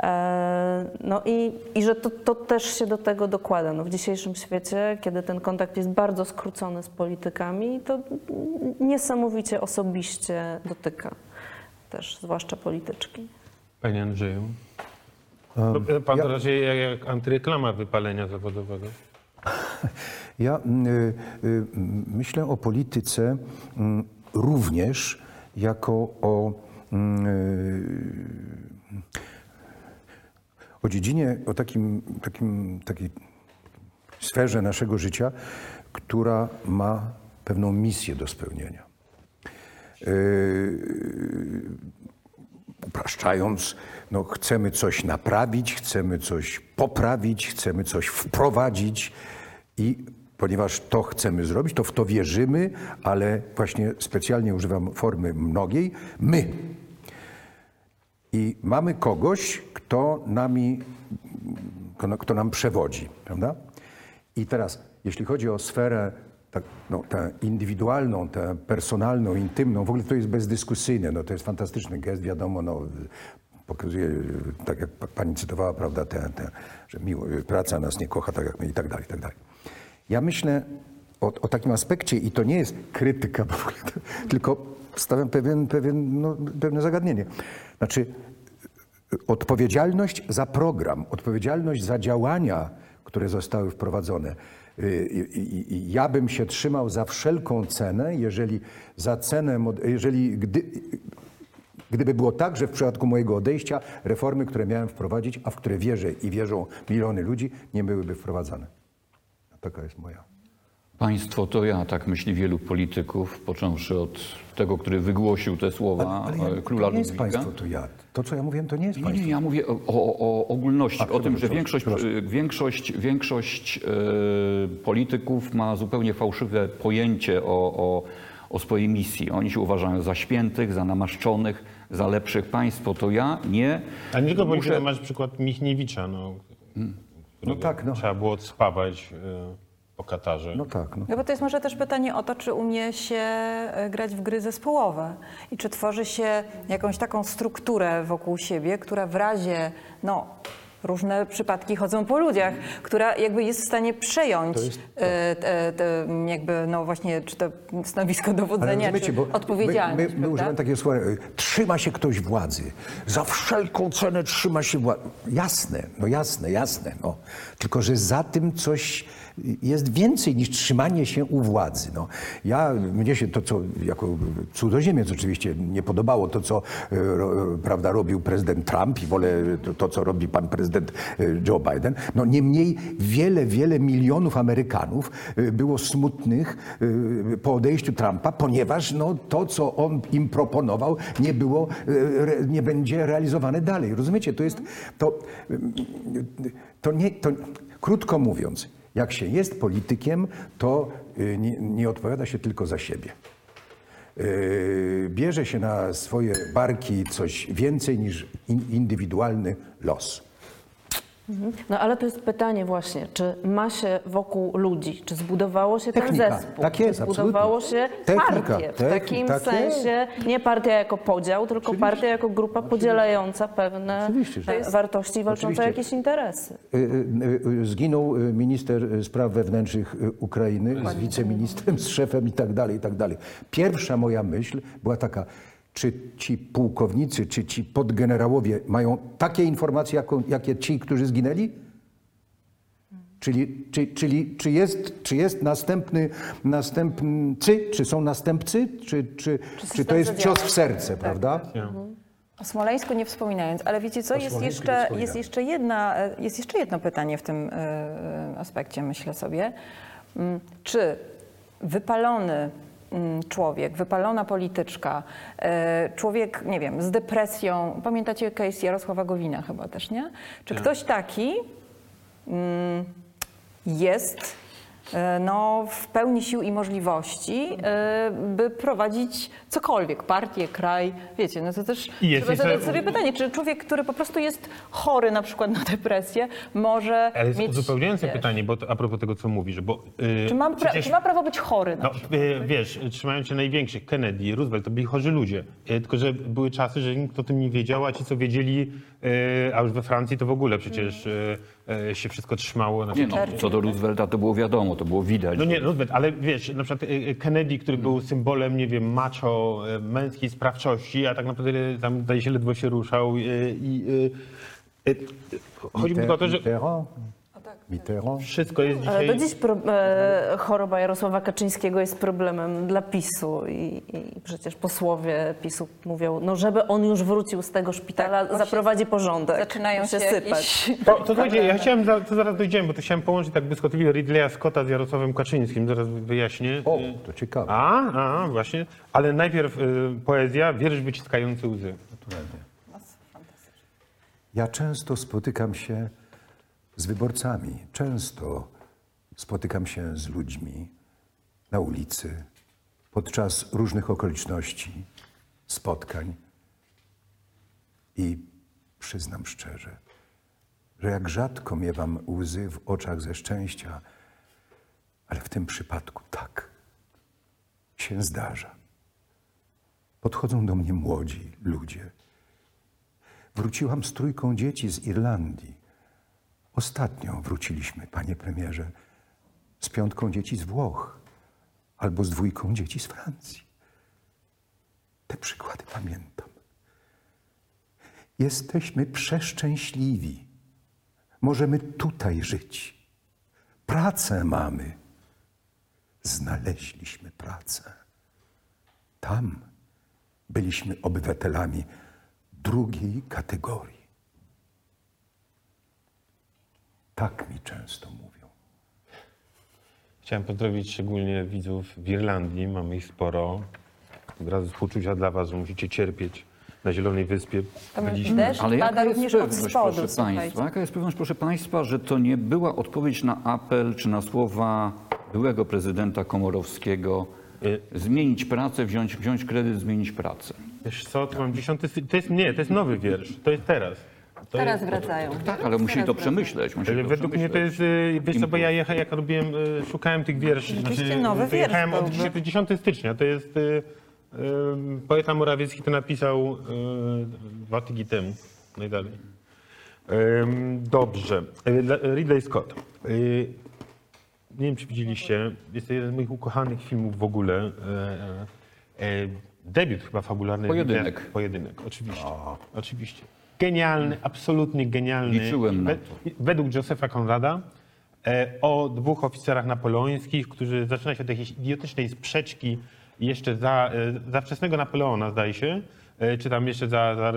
E, No i, i że to, to też się do tego dokłada. No w dzisiejszym świecie, kiedy ten kontakt jest bardzo skrócony z politykami, to niesamowicie osobiście dotyka też, zwłaszcza polityczki. Panie Andrzeju. No, Pan to raczej jak, jak antyreklama wypalenia zawodowego. Ja mm, y, y, myślę o polityce mm, również jako o, mm, y, o dziedzinie, o takim, takim, takiej sferze naszego życia, która ma pewną misję do spełnienia. Y, upraszczając, no, chcemy coś naprawić, chcemy coś poprawić, chcemy coś wprowadzić i ponieważ to chcemy zrobić, to w to wierzymy, ale właśnie specjalnie używam formy mnogiej, my. I mamy kogoś, kto nami, kto, nam przewodzi, prawda? I teraz, jeśli chodzi o sferę tak, no, tę indywidualną, tę personalną, intymną, w ogóle to jest bezdyskusyjne, no, to jest fantastyczny gest, wiadomo, no, pokazuje, tak jak pa- pani cytowała, prawda, te, te, że miło, praca nas nie kocha tak jak my i tak dalej, i tak dalej. Ja myślę o, o takim aspekcie i to nie jest krytyka, tylko stawiam pewien, pewien, no, pewne zagadnienie. Znaczy, odpowiedzialność za program, odpowiedzialność za działania, które zostały wprowadzone. Y, ja bym się trzymał za wszelką cenę, jeżeli za cenę, jeżeli gdy, gdyby było tak, że w przypadku mojego odejścia reformy, które miałem wprowadzić, a w które wierzę i wierzą miliony ludzi, nie byłyby wprowadzane. Taka jest moja. Państwo to ja, tak myśli wielu polityków, począwszy od tego, który wygłosił te słowa Ale ja, e, króla to nie jest Ludwika. państwo, to ja. To, co ja mówiłem, to nie jest Nie, nie, państwo. ja mówię o, o, o ogólności, A, o tym, że większość, przepraszam. y, większość, większość e, polityków ma zupełnie fałszywe pojęcie o, o, o swojej misji. Oni się uważają za świętych, za namaszczonych, za lepszych. Państwo to ja, nie. A nie tylko Muszę- masz przykład Michniewicza, no, No tak, no. trzeba było spawać y, po Katarze. No tak, no. No bo to jest może też pytanie o to, czy umie się e, grać w gry zespołowe i czy tworzy się jakąś taką strukturę wokół siebie, która w razie, no, różne przypadki chodzą po ludziach, która jakby jest w stanie przejąć e, te, te, jakby, no właśnie, czy to stanowisko dowodzenia, czy bo odpowiedzialność, My, my, my używamy takiego słowa, y, trzyma się ktoś władzy. Za wszelką cenę trzyma się władzy. Jasne, no jasne, jasne. No. Tylko, że za tym coś jest więcej niż trzymanie się u władzy. No. Ja, mnie się to, co jako cudzoziemiec oczywiście nie podobało, to, co y, ro, prawda, robił prezydent Trump i wolę to, to, co robi pan prezydent y, Joe Biden. No niemniej wiele, wiele milionów Amerykanów y, było smutnych po odejściu Trumpa, ponieważ no, to, co on im proponował, nie było, nie będzie realizowane dalej. Rozumiecie? To jest, to, to nie, to, krótko mówiąc, jak się jest politykiem, to y, nie, nie odpowiada się tylko za siebie. Yy, bierze się na swoje barki coś więcej niż in, indywidualny los. No ale to jest pytanie właśnie, czy ma się wokół ludzi, czy zbudowało się Technika. ten zespół, Tak jest, czy zbudowało absolutnie. się Technika. partię, w takim tak sensie, nie partia jako podział, tylko partia jako grupa podzielająca pewne Oczywiście, wartości, walcząca o Oczywiście. jakieś interesy. Y, y, y, Zginął minister spraw wewnętrznych Ukrainy z wiceministrem, z szefem i tak dalej, i tak dalej. Pierwsza moja myśl była taka, czy ci pułkownicy, czy ci podgenerałowie mają takie informacje, jako, jakie ci, którzy zginęli? Czyli, czy, czyli czy, jest, czy jest następny, następcy, czy są następcy, czy, czy, czy to jest cios w serce, prawda? O Smoleńsku nie wspominając, ale wiecie co, jest jeszcze, jest, jeszcze jedna, e, jest jeszcze jedno pytanie w tym e, aspekcie, myślę sobie. Mm, Czy wypalony człowiek, wypalona polityczka, e, człowiek, nie wiem, z depresją, pamiętacie case Jarosława Gowina chyba też, nie? Czy ktoś taki mm, jest no, w pełni sił i możliwości, e, by prowadzić cokolwiek, partię, kraj, wiecie, no to też I jest trzeba zadać sobie pytanie, czy człowiek, który po prostu jest chory na przykład na depresję, może Ale jest mieć... uzupełniające wiesz, pytanie, bo to, a propos tego, co mówisz, bo... y, Czy, mam pra- przecież- czy ma prawo być chory na No, przykład? y, wiesz, trzymając się największych, Kennedy, Roosevelt, to byli chorzy ludzie. Y, Tylko, że były czasy, że nikt o tym nie wiedział, a ci, co wiedzieli, y, a już we Francji, to w ogóle przecież y, y, się wszystko trzymało. Nie no, co do Roosevelta to było wiadomo, to było widać. No nie, Roosevelt, ale wiesz, na przykład y, Kennedy, który był symbolem, nie wiem, macho, męskiej sprawczości, a tak naprawdę tam zdaje się ledwo się ruszał i... Chodzi mi tylko o to, że Mitterrand. Mitterrand. wszystko jest Ale dzisiaj... do dziś pro, e, choroba Jarosława Kaczyńskiego jest problemem dla PiSu i, i przecież posłowie PiSu mówią, no żeby on już wrócił z tego szpitala, Tak, zaprowadzi porządek. Zaczynają się sypać. jakieś... To, to ja chciałem, za, to zaraz dojdziemy, bo to chciałem połączyć tak błyskotliwie Ridleya Scotta z Jarosławem Kaczyńskim, zaraz wyjaśnię. O, to ciekawe. A, a, właśnie. Ale najpierw y, poezja, wiersz wyciskający łzy. Ja często spotykam się z wyborcami, często spotykam się z ludźmi na ulicy, podczas różnych okoliczności, spotkań. I przyznam szczerze, że jak rzadko miewam łzy w oczach ze szczęścia, ale w tym przypadku tak. się zdarza. Podchodzą do mnie młodzi ludzie. Wróciłam z trójką dzieci z Irlandii. Ostatnio wróciliśmy, panie premierze, z piątką dzieci z Włoch albo z dwójką dzieci z Francji. Te przykłady pamiętam. Jesteśmy przeszczęśliwi. Możemy tutaj żyć. Pracę mamy. Znaleźliśmy pracę. Tam byliśmy obywatelami drugiej kategorii. Tak mi często mówią. Chciałem pozdrowić szczególnie widzów w Irlandii, mamy ich sporo. Od razu współczucia dla was, że musicie cierpieć na Zielonej Wyspie. Tam Byliśmy. deszcz Ale pada jaka jest również od pewność, spodu, proszę słuchajcie. Państwa? Jaka jest pewność, proszę Państwa, że to nie była odpowiedź na apel czy na słowa byłego prezydenta Komorowskiego Y- zmienić pracę, wziąć, wziąć kredyt, zmienić pracę? Wiesz co, tu mam dziesiąty... sy- To jest, nie, to jest nowy wiersz. To jest teraz. To Teraz jest, wracają. Tak, ale musieli to przemyśleć. Musieli Ale to według mnie to przemyśleć. jest, y, wiesz co, bo ja jecha, jak robiłem, y, szukałem tych wierszy. Rzeczywiście nowy wiersz Wyjechałem od byłby. 10, 10 stycznia, to jest, y, y, poeta Morawiecki to napisał y, dwa tygodnie temu, najdalej. Ym, Dobrze, Y, dla- Ridley Scott. Y, Nie wiem, czy widzieliście, jest to jeden z moich ukochanych filmów w ogóle. E, e, e, Debiut chyba fabularny. Pojedynek. Pojedynek, oczywiście. Oczywiście. Genialny, absolutnie genialny. Liczyłem na We- Według Josepha Conrada e, o dwóch oficerach napoleońskich, którzy zaczyna się od jakiejś idiotycznej sprzeczki jeszcze za, e, za wczesnego Napoleona, zdaje się, e, czy tam jeszcze, za, za,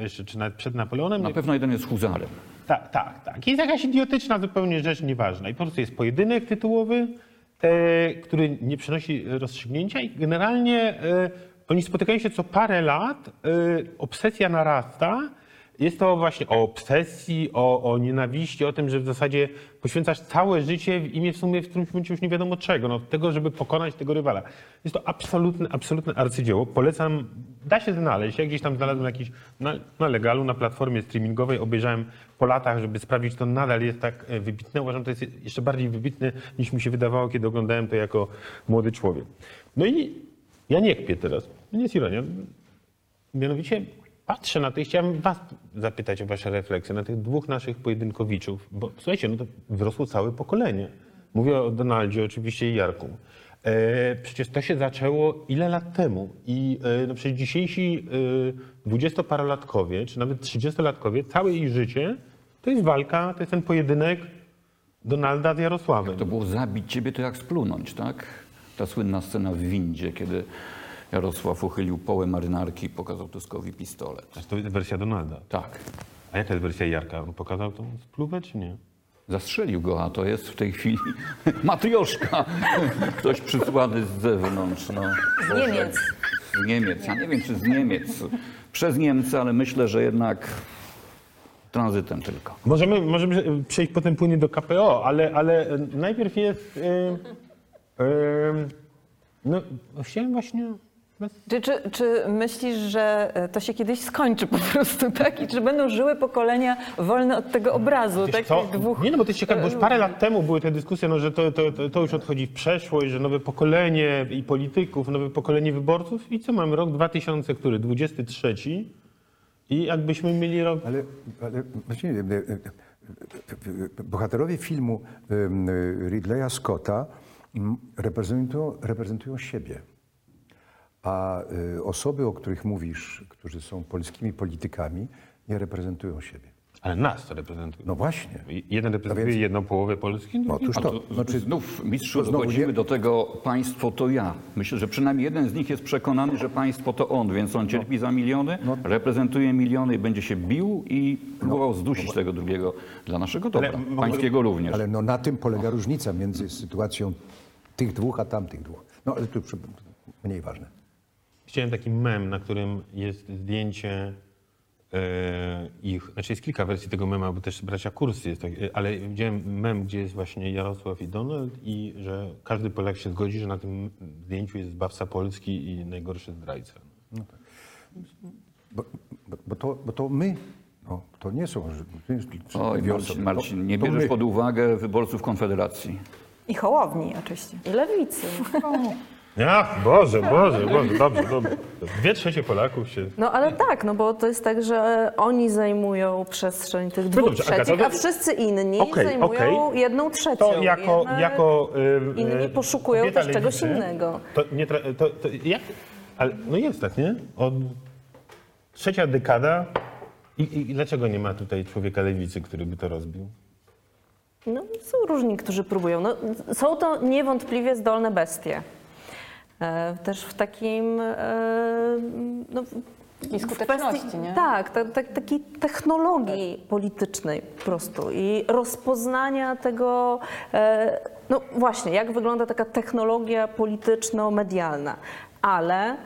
jeszcze czy nawet przed Napoleonem. Na pewno jeden jest huzarem. Tak, tak, tak. Jest jakaś idiotyczna zupełnie rzecz nieważna. I po prostu jest pojedynek tytułowy, e, który nie przynosi rozstrzygnięcia i generalnie e, oni spotykają się co parę lat, e, obsesja narasta. Jest to właśnie o obsesji, o, o nienawiści, o tym, że w zasadzie poświęcasz całe życie w imię w sumie w którymś momencie już nie wiadomo czego, no, tego, żeby pokonać tego rywala. Jest to absolutne, absolutne arcydzieło. Polecam, da się znaleźć. Ja gdzieś tam znalazłem jakiś na, na legalu, na platformie streamingowej, obejrzałem po latach, żeby sprawdzić, czy to nadal jest tak e, wybitne. Uważam, że to jest jeszcze bardziej wybitne, niż mi się wydawało, kiedy oglądałem to jako młody człowiek. No i ja nie kpię teraz. Nie jest ironia. Mianowicie patrzę na i chciałem was zapytać o wasze refleksje na tych dwóch naszych pojedynkowiczów, bo słuchajcie, no to wyrosło całe pokolenie. Mówię o Donaldzie oczywiście i Jarku. E, przecież to się zaczęło ile lat temu i e, no przecież dzisiejsi e, dwudziestoparolatkowie, czy nawet trzydziestolatkowie, całe ich życie to jest walka, to jest ten pojedynek Donalda z Jarosławem. To było zabić ciebie, to jak splunąć, tak? Ta słynna scena w windzie, kiedy Jarosław uchylił połę marynarki i pokazał Tuskowi pistolet. To jest wersja Donalda. Tak. A jaka jest wersja Jarka? On pokazał tą spluwę, czy nie? Zastrzelił go, a to jest w tej chwili matrioszka. Ktoś przysłany z zewnątrz. No. Z Niemiec. Z Niemiec. Ja nie wiem, czy z Niemiec. Przez Niemcy, ale myślę, że jednak tranzytem tylko. Możemy, możemy e, przejść potem płynnie do KPO, ale, ale e, najpierw jest. e, e, no, chciałem właśnie. Czy, czy, czy myślisz, że e, to się kiedyś skończy po prostu, tak? I czy będą żyły pokolenia wolne od tego obrazu, Wiesz tak? co? Dwóch... Nie, no bo to jest ciekawe, bo już parę lat temu były te dyskusje, no, że to, to, to, już odchodzi w przeszłość, że nowe pokolenie i polityków, nowe pokolenie wyborców. I co mamy? Rok 2000, który? 23. I jakbyśmy mieli rok. Ale, ale właściwie, e, e, e, bohaterowie filmu Ridleya Scotta reprezentują, reprezentują siebie. A e, osoby, o których mówisz, którzy są polskimi politykami, nie reprezentują siebie. Ale nas to reprezentuje. No właśnie. Jeden reprezentuje więc- jedną połowę Polski, drugi Otóż to. to Znaczy, znów, mistrzu, to dochodzimy nie- do tego państwo to ja. Myślę, że przynajmniej jeden z nich jest przekonany, że państwo to on, więc on cierpi za miliony, reprezentuje miliony i będzie się bił i próbował zdusić tego drugiego dla naszego dobra, Ale mogę- pańskiego również. ale no na tym polega różnica między sytuacją tych dwóch, a tamtych dwóch. No ale to mniej ważne. Widziałem taki mem, na którym jest zdjęcie e, ich, znaczy jest kilka wersji tego mema, bo też bracia Kursy jest, tak, e, ale widziałem mem, gdzie jest właśnie Jarosław i Donald i że każdy Polak się zgodzi, że na tym zdjęciu jest zbawca Polski i najgorszy zdrajca. Bo, bo, bo, to, bo to my, no, to nie są... że- to jest- Oj, Marcin. Marcin, nie bierzesz my. pod uwagę wyborców Konfederacji. I Hołowni oczywiście. I lewicy. Ja, Boże, Boże, Boże, dobrze, dobrze. Dwie trzecie Polaków się... No ale tak, no bo to jest tak, że oni zajmują przestrzeń tych dwóch dobrze, Agata, trzecich, to- a wszyscy inni Okej, zajmują okej. jedną trzecią. To jako... Jednak jako y, inni y, poszukują kobieta też czegoś lewicy, innego. To nie... Tra- to, to, jak? Ale, no jest tak, nie? Od trzecia dekada i, i, i dlaczego nie ma tutaj człowieka lewicy, który by to rozbił? No, są różni, którzy próbują. No, są to niewątpliwie zdolne bestie. E, też w takim. E, no, w- I skuteczności, kwestii- nie? Tak, ta, ta, takiej technologii politycznej po prostu i rozpoznania tego, e, no właśnie, jak wygląda taka technologia polityczno-medialna. Ale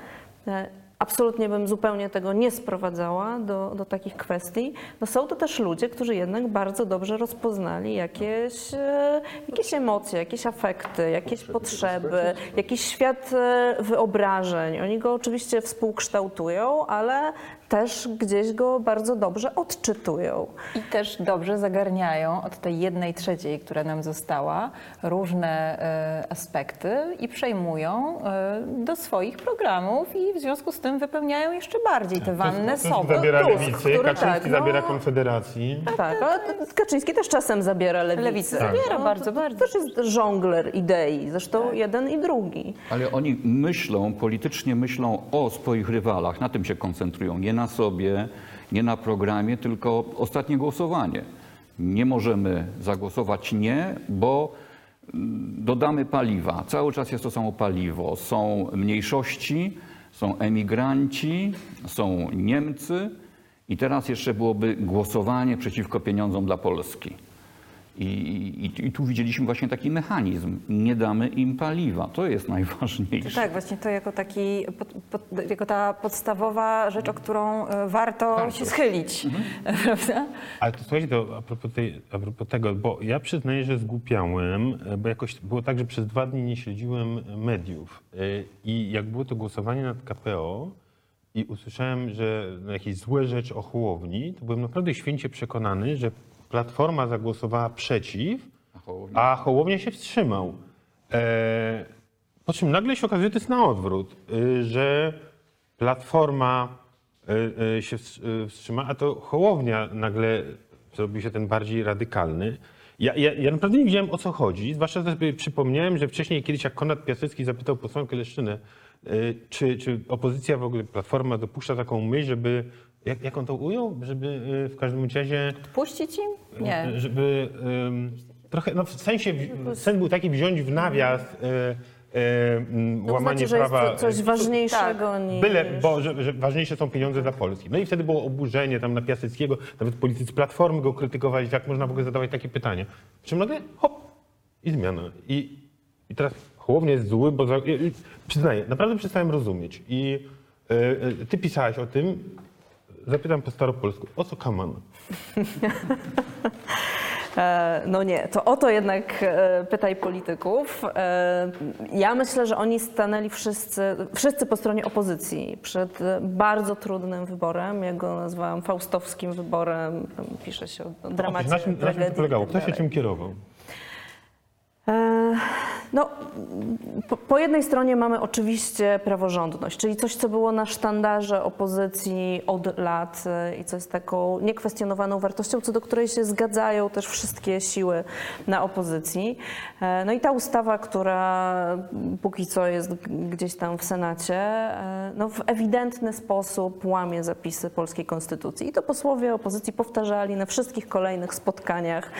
absolutnie bym zupełnie tego nie sprowadzała do, do takich kwestii. No są to też ludzie, którzy jednak bardzo dobrze rozpoznali jakieś, e, jakieś emocje, jakieś afekty, jakieś potrzeby, jakiś świat e, wyobrażeń. Oni go oczywiście współkształtują, ale też gdzieś go bardzo dobrze odczytują. I też dobrze zagarniają od tej jednej trzeciej, która nam została, różne e, aspekty i przejmują e, do swoich programów i w związku z tym wypełniają jeszcze bardziej te wanny Tusk soby. zabiera Tusk, lewicy, który Kaczyński tak, no- zabiera Konfederacji. Tak, ale Kaczyński też czasem zabiera lewicę. Lewicę zabiera No, bardzo, to, bardzo. To też jest żongler idei, zresztą jeden i drugi. Ale oni myślą, politycznie myślą o swoich rywalach, na tym się koncentrują, nie na sobie, nie na programie, tylko ostatnie głosowanie. Nie możemy zagłosować nie, bo mm, dodamy paliwa. Cały czas jest to samo paliwo. Są mniejszości, są emigranci, są Niemcy i teraz jeszcze byłoby głosowanie przeciwko pieniądzom dla Polski. I, i, I tu widzieliśmy właśnie taki mechanizm. Nie damy im paliwa. To jest najważniejsze. Tak, właśnie to jako, taki, pod, pod, jako ta podstawowa rzecz, o którą e, warto się schylić. Prawda? Ale to słuchajcie, to a propos, tej, a propos tego, bo ja przyznaję, że zgłupiałem, e, bo jakoś było tak, że przez dwa dni nie śledziłem mediów. E, I jak było to głosowanie nad KPO i usłyszałem, że na jakieś złe rzecz o Hołowni, to byłem naprawdę święcie przekonany, że Platforma zagłosowała przeciw, a Hołownia się wstrzymał. E, po czym nagle się okazuje, że to jest na odwrót, y, że Platforma y, y, się wstr- wstrzyma, a to Hołownia nagle zrobił się ten bardziej radykalny. Ja, ja, ja naprawdę nie wiedziałem o co chodzi, zwłaszcza że sobie przypomniałem, że wcześniej kiedyś jak Konrad Piasecki zapytał posłankę Leszczynę, czy, czy opozycja w ogóle, Platforma dopuszcza taką myśl, żeby, jak, jak on to ujął, żeby y, w każdym razie Puścić im? Nie. żeby ym, trochę, no w sensie, w- sen był taki wziąć w nawias y, y, mm, łamanie znaczy, że jest prawa. to coś y, ważniejszego niż... Byle, bo że, że ważniejsze są pieniądze dla Polski. No i wtedy było oburzenie tam na Piaseckiego, nawet politycy Platformy go krytykowali, jak można w ogóle zadawać takie pytania. Czym nagle hop i zmiana. I, i teraz Hołownia jest zły, bo za, i- i- przyznaję, naprawdę przestałem rozumieć. I y, y, ty pisałaś o tym, zapytam po staropolsku, o co kaman? E, No nie, to o to jednak e, pytaj polityków. E, Ja myślę, że oni stanęli wszyscy, wszyscy po stronie opozycji przed bardzo trudnym wyborem. Ja go nazwałam faustowskim wyborem. Pisze się o dramacie, na czym, na czym to polegało? tak Kto się czym kierował? E, No, po, jednej stronie mamy oczywiście praworządność, czyli coś, co było na sztandarze opozycji od lat e, i co jest taką niekwestionowaną wartością, co do której się zgadzają też wszystkie siły na opozycji. E, No i ta ustawa, która póki co jest gdzieś tam w Senacie, no w ewidentny sposób łamie zapisy polskiej konstytucji. I to posłowie opozycji powtarzali na wszystkich kolejnych spotkaniach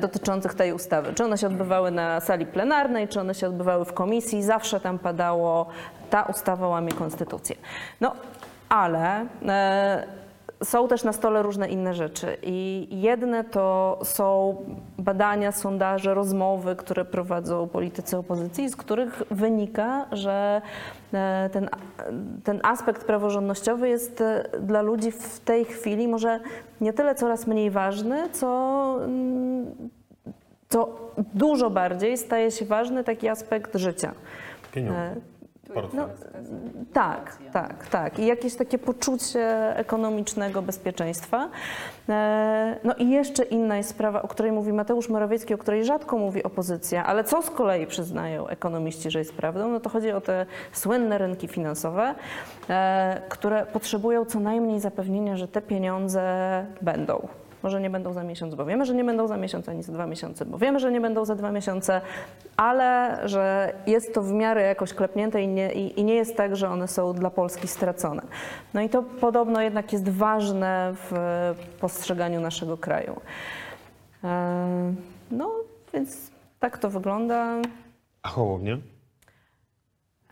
dotyczących tej ustawy. Czy one się odbywały na sali plenarnej, czy one się odbywały w komisji, zawsze tam padało, ta ustawa łamie konstytucję. No, ale e, są też na stole różne inne rzeczy i jedne to są badania, sondaże, rozmowy, które prowadzą politycy opozycji, z których wynika, że e, ten, ten aspekt praworządnościowy jest e, dla ludzi w tej chwili może nie tyle coraz mniej ważny, co mm, to dużo bardziej staje się ważny taki aspekt życia. Pieniądze. E, Portfel. Tak, tak, tak. I jakieś takie poczucie ekonomicznego bezpieczeństwa. E, No i jeszcze inna jest sprawa, o której mówi Mateusz Morawiecki, o której rzadko mówi opozycja, ale co z kolei przyznają ekonomiści, że jest prawdą, no to chodzi o te słynne rynki finansowe, e, które potrzebują co najmniej zapewnienia, że te pieniądze będą. Może nie będą za miesiąc, bo wiemy, że nie będą za miesiąc ani za dwa miesiące, bo wiemy, że nie będą za dwa miesiące, ale że jest to w miarę jakoś klepnięte i nie, i, i nie jest tak, że one są dla Polski stracone. No i to podobno jednak jest ważne w postrzeganiu naszego kraju. E, No, więc tak to wygląda. A Hołownia?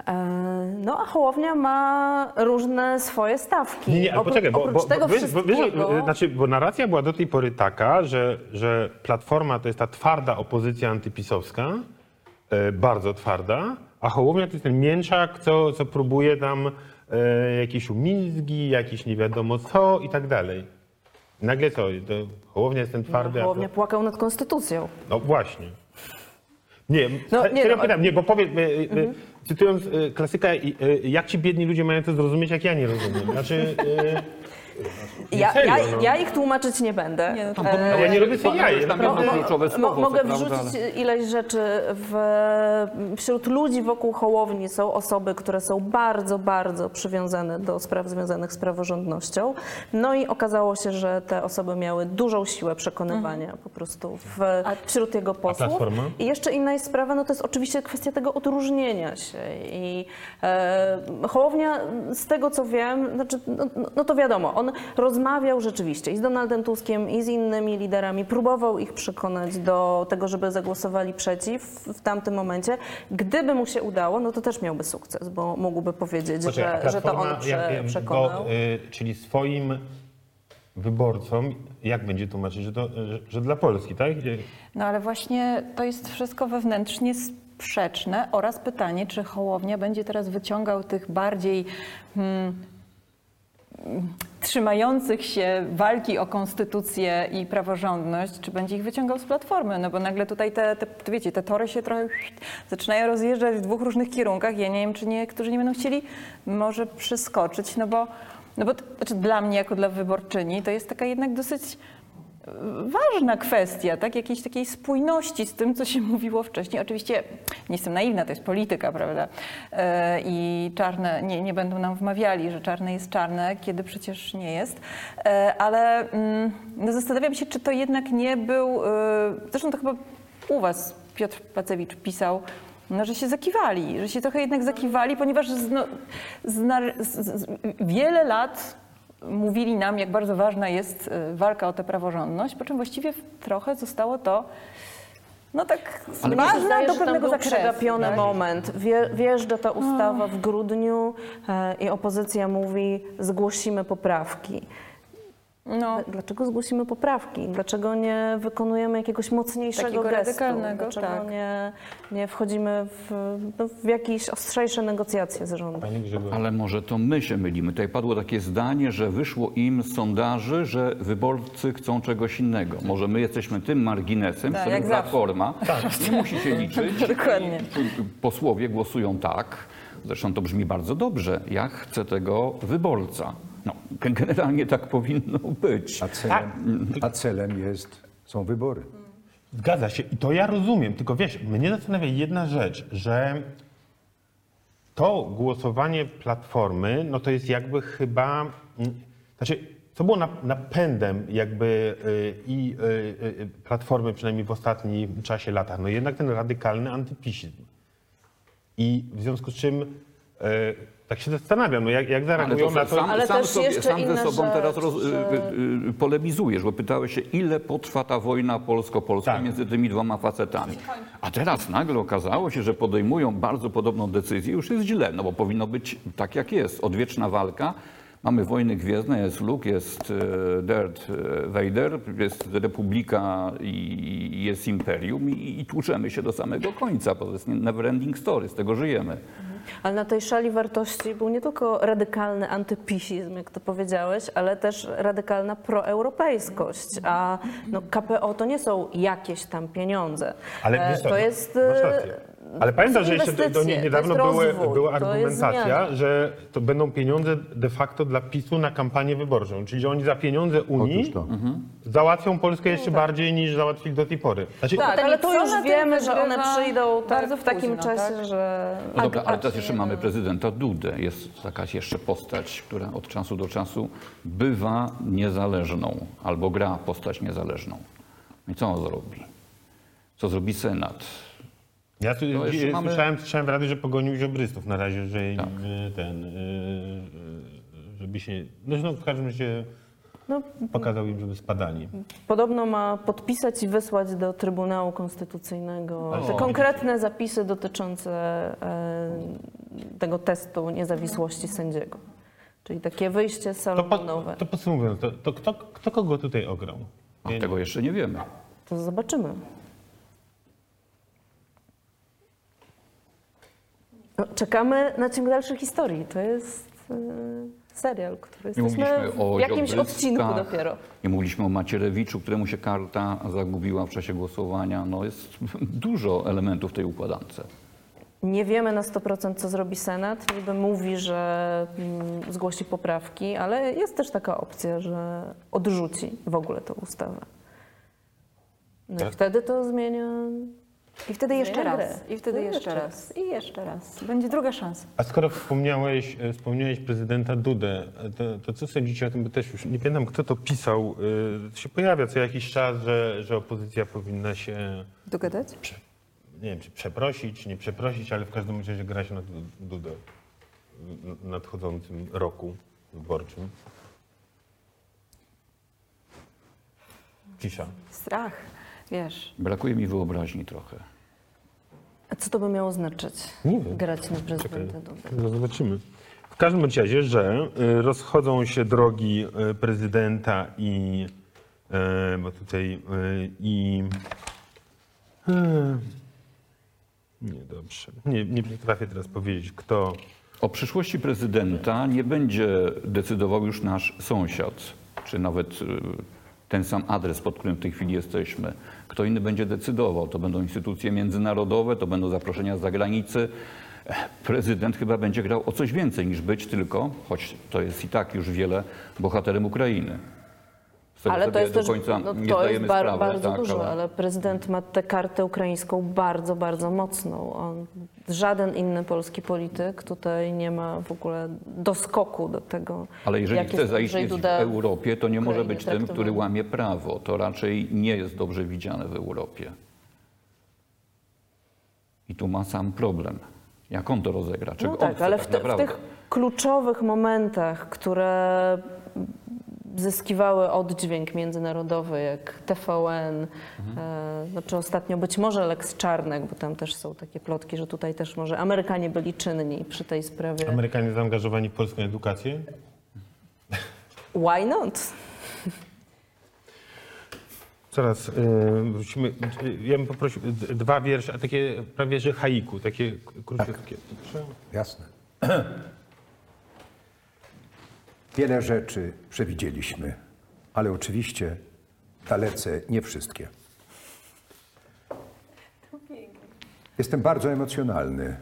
E, No, a Hołownia ma różne swoje stawki. Nie, nie, ale Opró- poczekaj, bo, bo, tego bo, wiesz, bo, wiesz, wszystkiego- znaczy, bo narracja była do tej pory taka, że, że Platforma to jest ta twarda opozycja antypisowska, e, bardzo twarda, a Hołownia to jest ten mięczak, co, co próbuje tam e, jakieś umizgi, jakieś nie wiadomo co i tak dalej. Nagle co, to Hołownia jest ten twardy, a Hołownia to, płakał nad konstytucją. no właśnie. Nie, No, no, nie, no, pytam, nie, bo powiem, e, e, cytując e, klasyka, i, e, jak ci biedni ludzie mają to zrozumieć, jak ja nie rozumiem. Znaczy, Ja, ja, no. ja ich tłumaczyć nie będę. Nie, no E, Ale ja nie robię sobie jaj. Tam kluczowe słowo, mogę prawda, wrzucić ileś rzeczy. W, wśród ludzi wokół Hołowni są osoby, które są bardzo, bardzo przywiązane do spraw związanych z praworządnością. No i okazało się, że te osoby miały dużą siłę przekonywania po prostu w, wśród jego posłów. I jeszcze inna jest sprawa, no to jest oczywiście kwestia tego odróżnienia się. I e, Hołownia, z tego co wiem, znaczy, no, no- no to wiadomo, on rozmawiał rzeczywiście i z Donaldem Tuskiem, i z innymi liderami, próbował ich przekonać do tego, żeby zagłosowali przeciw w tamtym momencie. Gdyby mu się udało, no to też miałby sukces, bo mógłby powiedzieć, Poczekaj, że, że to on prze, jak- przekonał. Bo, y, czyli swoim wyborcom, jak będzie tłumaczyć, że, to, że, że dla Polski, tak? Gdzie- No ale właśnie to jest wszystko wewnętrznie sprzeczne oraz pytanie, czy Hołownia będzie teraz wyciągał tych bardziej hmm, mm, trzymających się walki o konstytucję i praworządność, czy będzie ich wyciągał z Platformy, no bo nagle tutaj te, te wiecie, te tory się trochę zaczynają rozjeżdżać w dwóch różnych kierunkach. Ja nie wiem, czy niektórzy nie będą chcieli może przeskoczyć, no bo, no bo to, znaczy dla mnie jako dla wyborczyni to jest taka jednak dosyć ważna kwestia, tak? Jakiejś takiej spójności z tym, co się mówiło wcześniej. Oczywiście nie jestem naiwna, to jest polityka, prawda? E, I czarne, nie, nie będą nam wmawiali, że czarne jest czarne, kiedy przecież nie jest. E, Ale mm, no zastanawiam się, czy to jednak nie był, e, zresztą to chyba u was Piotr Pacewicz pisał, no, że się zakiwali, że się trochę jednak zakiwali, ponieważ z, z, wiele lat mówili nam, jak bardzo ważna jest y, walka o tę praworządność, po czym właściwie trochę zostało to, no tak, Ale ważna zdaje, do pewnego zakresu. przegapiony tak? moment. Wie, wjeżdża ta ustawa w grudniu e, i opozycja mówi, zgłosimy poprawki. No, Dlaczego zgłosimy poprawki? Dlaczego nie wykonujemy jakiegoś mocniejszego Takiego gestu? radykalnego, Dlaczego tak. nie, nie wchodzimy w, no, w jakieś ostrzejsze negocjacje z rządem? Ale może to my się mylimy. Tutaj padło takie zdanie, że wyszło im z sondaży, że wyborcy chcą czegoś innego. Może my jesteśmy tym marginesem, Tak, którym. Platforma nie musi się liczyć. Dokładnie. Posłowie głosują tak. Zresztą to brzmi bardzo dobrze. Jak chce tego wyborca. No, generalnie tak powinno być. A celem, a celem jest, są wybory. Zgadza się i to ja rozumiem, tylko wiesz, mnie zastanawia jedna rzecz, że to głosowanie Platformy, no to jest jakby chyba, mm, znaczy to było nap- napędem jakby y, i y, y, Platformy, przynajmniej w ostatnim czasie, latach, no jednak ten radykalny antypisizm. I w związku z czym tak się zastanawiam, no jak, jak Ale zareagują to na to... sam, Ale sam, też sobie, jeszcze sam ze inna sobą rzecz, teraz roz, że- y, y, polemizujesz, bo pytałeś się, ile potrwa ta wojna polsko-polska Tak. między tymi dwoma facetami. A teraz nagle okazało się, że podejmują bardzo podobną decyzję, już jest źle, no bo powinno być tak jak jest, odwieczna walka. Mamy wojny gwiezdne, jest Luke, jest e, Darth e, Vader, jest Republika i i jest Imperium i, i tłuczemy się do samego końca, bo to jest never ending story, z tego żyjemy. Ale na tej szali wartości był nie tylko radykalny antypisizm, jak to powiedziałeś, ale też radykalna proeuropejskość. A no, KPO to nie są jakieś tam pieniądze. Ale E, to no, jest masz e, rację. Ale pamiętam, że jeszcze do, nie- niedawno były, rozwój, była argumentacja, że to będą pieniądze de facto dla PiSu na kampanię wyborczą. Czyli, że oni za pieniądze Unii to. załatwią Polskę jeszcze bardziej niż załatwili do tej pory. Znaczy, Tak, ale to już wiemy, że one przyjdą tak, bardzo w takim późno, czasie, tak? że... No dobra, ale teraz jeszcze mamy prezydenta Dudę. Jest taka jeszcze postać, która od czasu do czasu bywa niezależną albo gra postać niezależną. I co on zrobi? Co zrobi Senat? Ja tu, To jeszcze e, mamy- słyszałem, słyszałem w radiu, że pogonił ziobrystów na razie, że Tak. e, ten, e, e, żeby się, no, no w każdym razie No, pokazał im, żeby spadali. Podobno ma podpisać i wysłać do Trybunału Konstytucyjnego te konkretne zapisy dotyczące e, tego testu niezawisłości sędziego. Czyli takie wyjście To, po, salomonowe. to podsumowując, to, to kto, kto kogo tutaj ograł? A tego jeszcze nie wiemy. To zobaczymy. No, czekamy na ciąg dalszych historii. To jest e, serial, który jesteśmy mówiliśmy o w jakimś odcinku dopiero. Nie mówiliśmy o Macierewiczu, któremu się karta zagubiła w czasie głosowania. No jest dużo elementów tej układance. Nie wiemy na 100% co zrobi Senat. Niby mówi, że mm, zgłosi poprawki, ale jest też taka opcja, że odrzuci w ogóle tę ustawę. No Tak? i wtedy to zmienia. I wtedy jeszcze raz. I wtedy jeszcze raz. I jeszcze raz. Będzie druga szansa. A skoro wspomniałeś, e, wspomniałeś prezydenta Dudę, e, to, to co sądzicie o tym, bo też już nie pamiętam, kto to pisał, y, to się pojawia co jakiś czas, że, że opozycja powinna się, Dogadać? nie wiem, czy przeprosić, czy nie przeprosić, ale w każdym razie grać na Du- Dudę w nadchodzącym roku wyborczym. Cisza. Strach, wiesz. Brakuje mi wyobraźni trochę. A co to by miało znaczyć? Nie wiem. Grać na prezydenta Dudę. No zobaczymy. W każdym bądź razie, że y, rozchodzą się drogi y, prezydenta i y, bo tutaj y, i nie dobrze. Nie, nie potrafię teraz powiedzieć, kto. O przyszłości prezydenta nie będzie decydował już nasz sąsiad, czy nawet y, ten sam adres, pod którym w tej chwili jesteśmy. Kto inny będzie decydował? To będą instytucje międzynarodowe, to będą zaproszenia z zagranicy. Prezydent chyba będzie grał o coś więcej niż być tylko, choć to jest i tak już wiele, bohaterem Ukrainy. Ale to jest do też końca no, nie to jest bar, sprawy. bardzo tak, dużo, ale- ale prezydent ma tę kartę ukraińską bardzo, bardzo mocną. On, żaden inny polski polityk tutaj nie ma w ogóle doskoku do tego. Ale jeżeli chce zaistnieć w Europie, to nie może być tym, który traktowany. łamie prawo. To raczej nie jest dobrze widziane w Europie. I tu ma sam problem. Jak on to rozegra? Czego No tak, ale tak w, te, w tych kluczowych momentach, które zyskiwały oddźwięk międzynarodowy, jak TVN, Mhm. e, no, czy ostatnio być może Lex Czarnek, bo tam też są takie plotki, że tutaj też może Amerykanie byli czynni przy tej sprawie. Amerykanie zaangażowani w polską edukację? Why not? Zaraz y, wrócimy. Ja bym poprosił dwa wiersze, a takie prawie że haiku, takie króciutkie. Proszę. Jasne. Wiele rzeczy przewidzieliśmy, ale oczywiście dalece nie wszystkie. Jestem bardzo emocjonalny,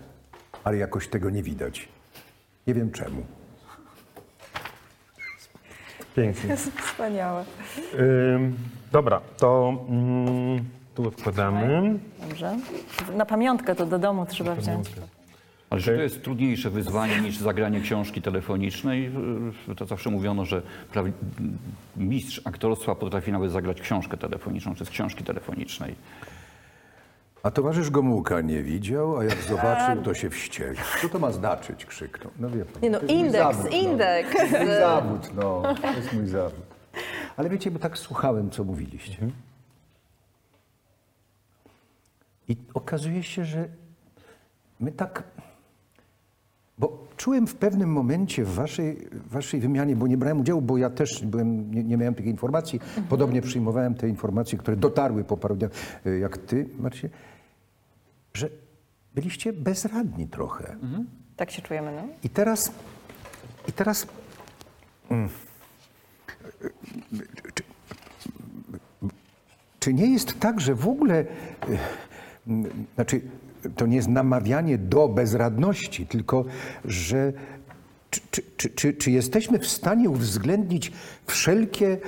ale jakoś tego nie widać. Nie wiem czemu. Pięknie. Wspaniałe. Ym, dobra, to mm, tu odkładamy. Dobrze. Na pamiątkę to do domu trzeba wziąć. Ale czy to jest trudniejsze wyzwanie niż zagranie książki telefonicznej? To zawsze mówiono, że mistrz aktorstwa potrafi nawet zagrać książkę telefoniczną czy z książki telefonicznej. A towarzysz Gomułka nie widział, a jak zobaczył, to się wściekł. Co to ma znaczyć? Krzyknął. No wie pan. Nie no, to jest mój indeks, zawód, no. indeks. To jest mój zawód, no. To jest mój zawód. Ale wiecie, bo tak słuchałem, co mówiliście. I okazuje się, że my tak. Czułem w pewnym momencie w waszej, waszej wymianie, bo nie brałem udziału, bo ja też byłem, nie, nie miałem takiej informacji. Podobnie przyjmowałem te informacje, które dotarły po paru dniach, y, jak ty, Marcie, że byliście bezradni trochę. Tak się czujemy, no? I teraz, i teraz mm, czy, czy nie jest tak, że w ogóle, mm, znaczy, to nie jest namawianie do bezradności, tylko że czy, czy, czy, czy, jesteśmy w stanie uwzględnić wszelkie y,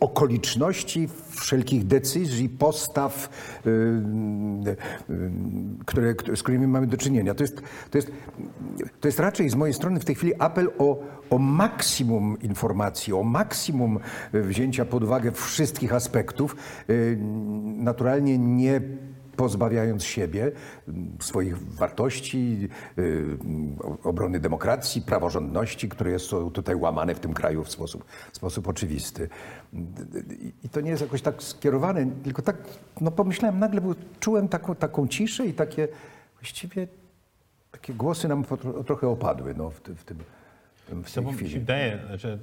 okoliczności, wszelkich decyzji, postaw, y, y, które, z którymi mamy do czynienia? To jest, to, jest, to jest raczej z mojej strony w tej chwili apel o, o maksimum informacji, o maksimum wzięcia pod uwagę wszystkich aspektów, naturalnie nie pozbawiając siebie swoich wartości, y, obrony demokracji, praworządności, które są tutaj łamane w tym kraju w sposób, w sposób oczywisty. I- to nie jest jakoś tak skierowane, tylko tak no pomyślałem nagle, bo czułem taką, taką ciszę i takie właściwie takie głosy nam trochę opadły no, w, w tym w To tej mi się chwili. wydaje, że,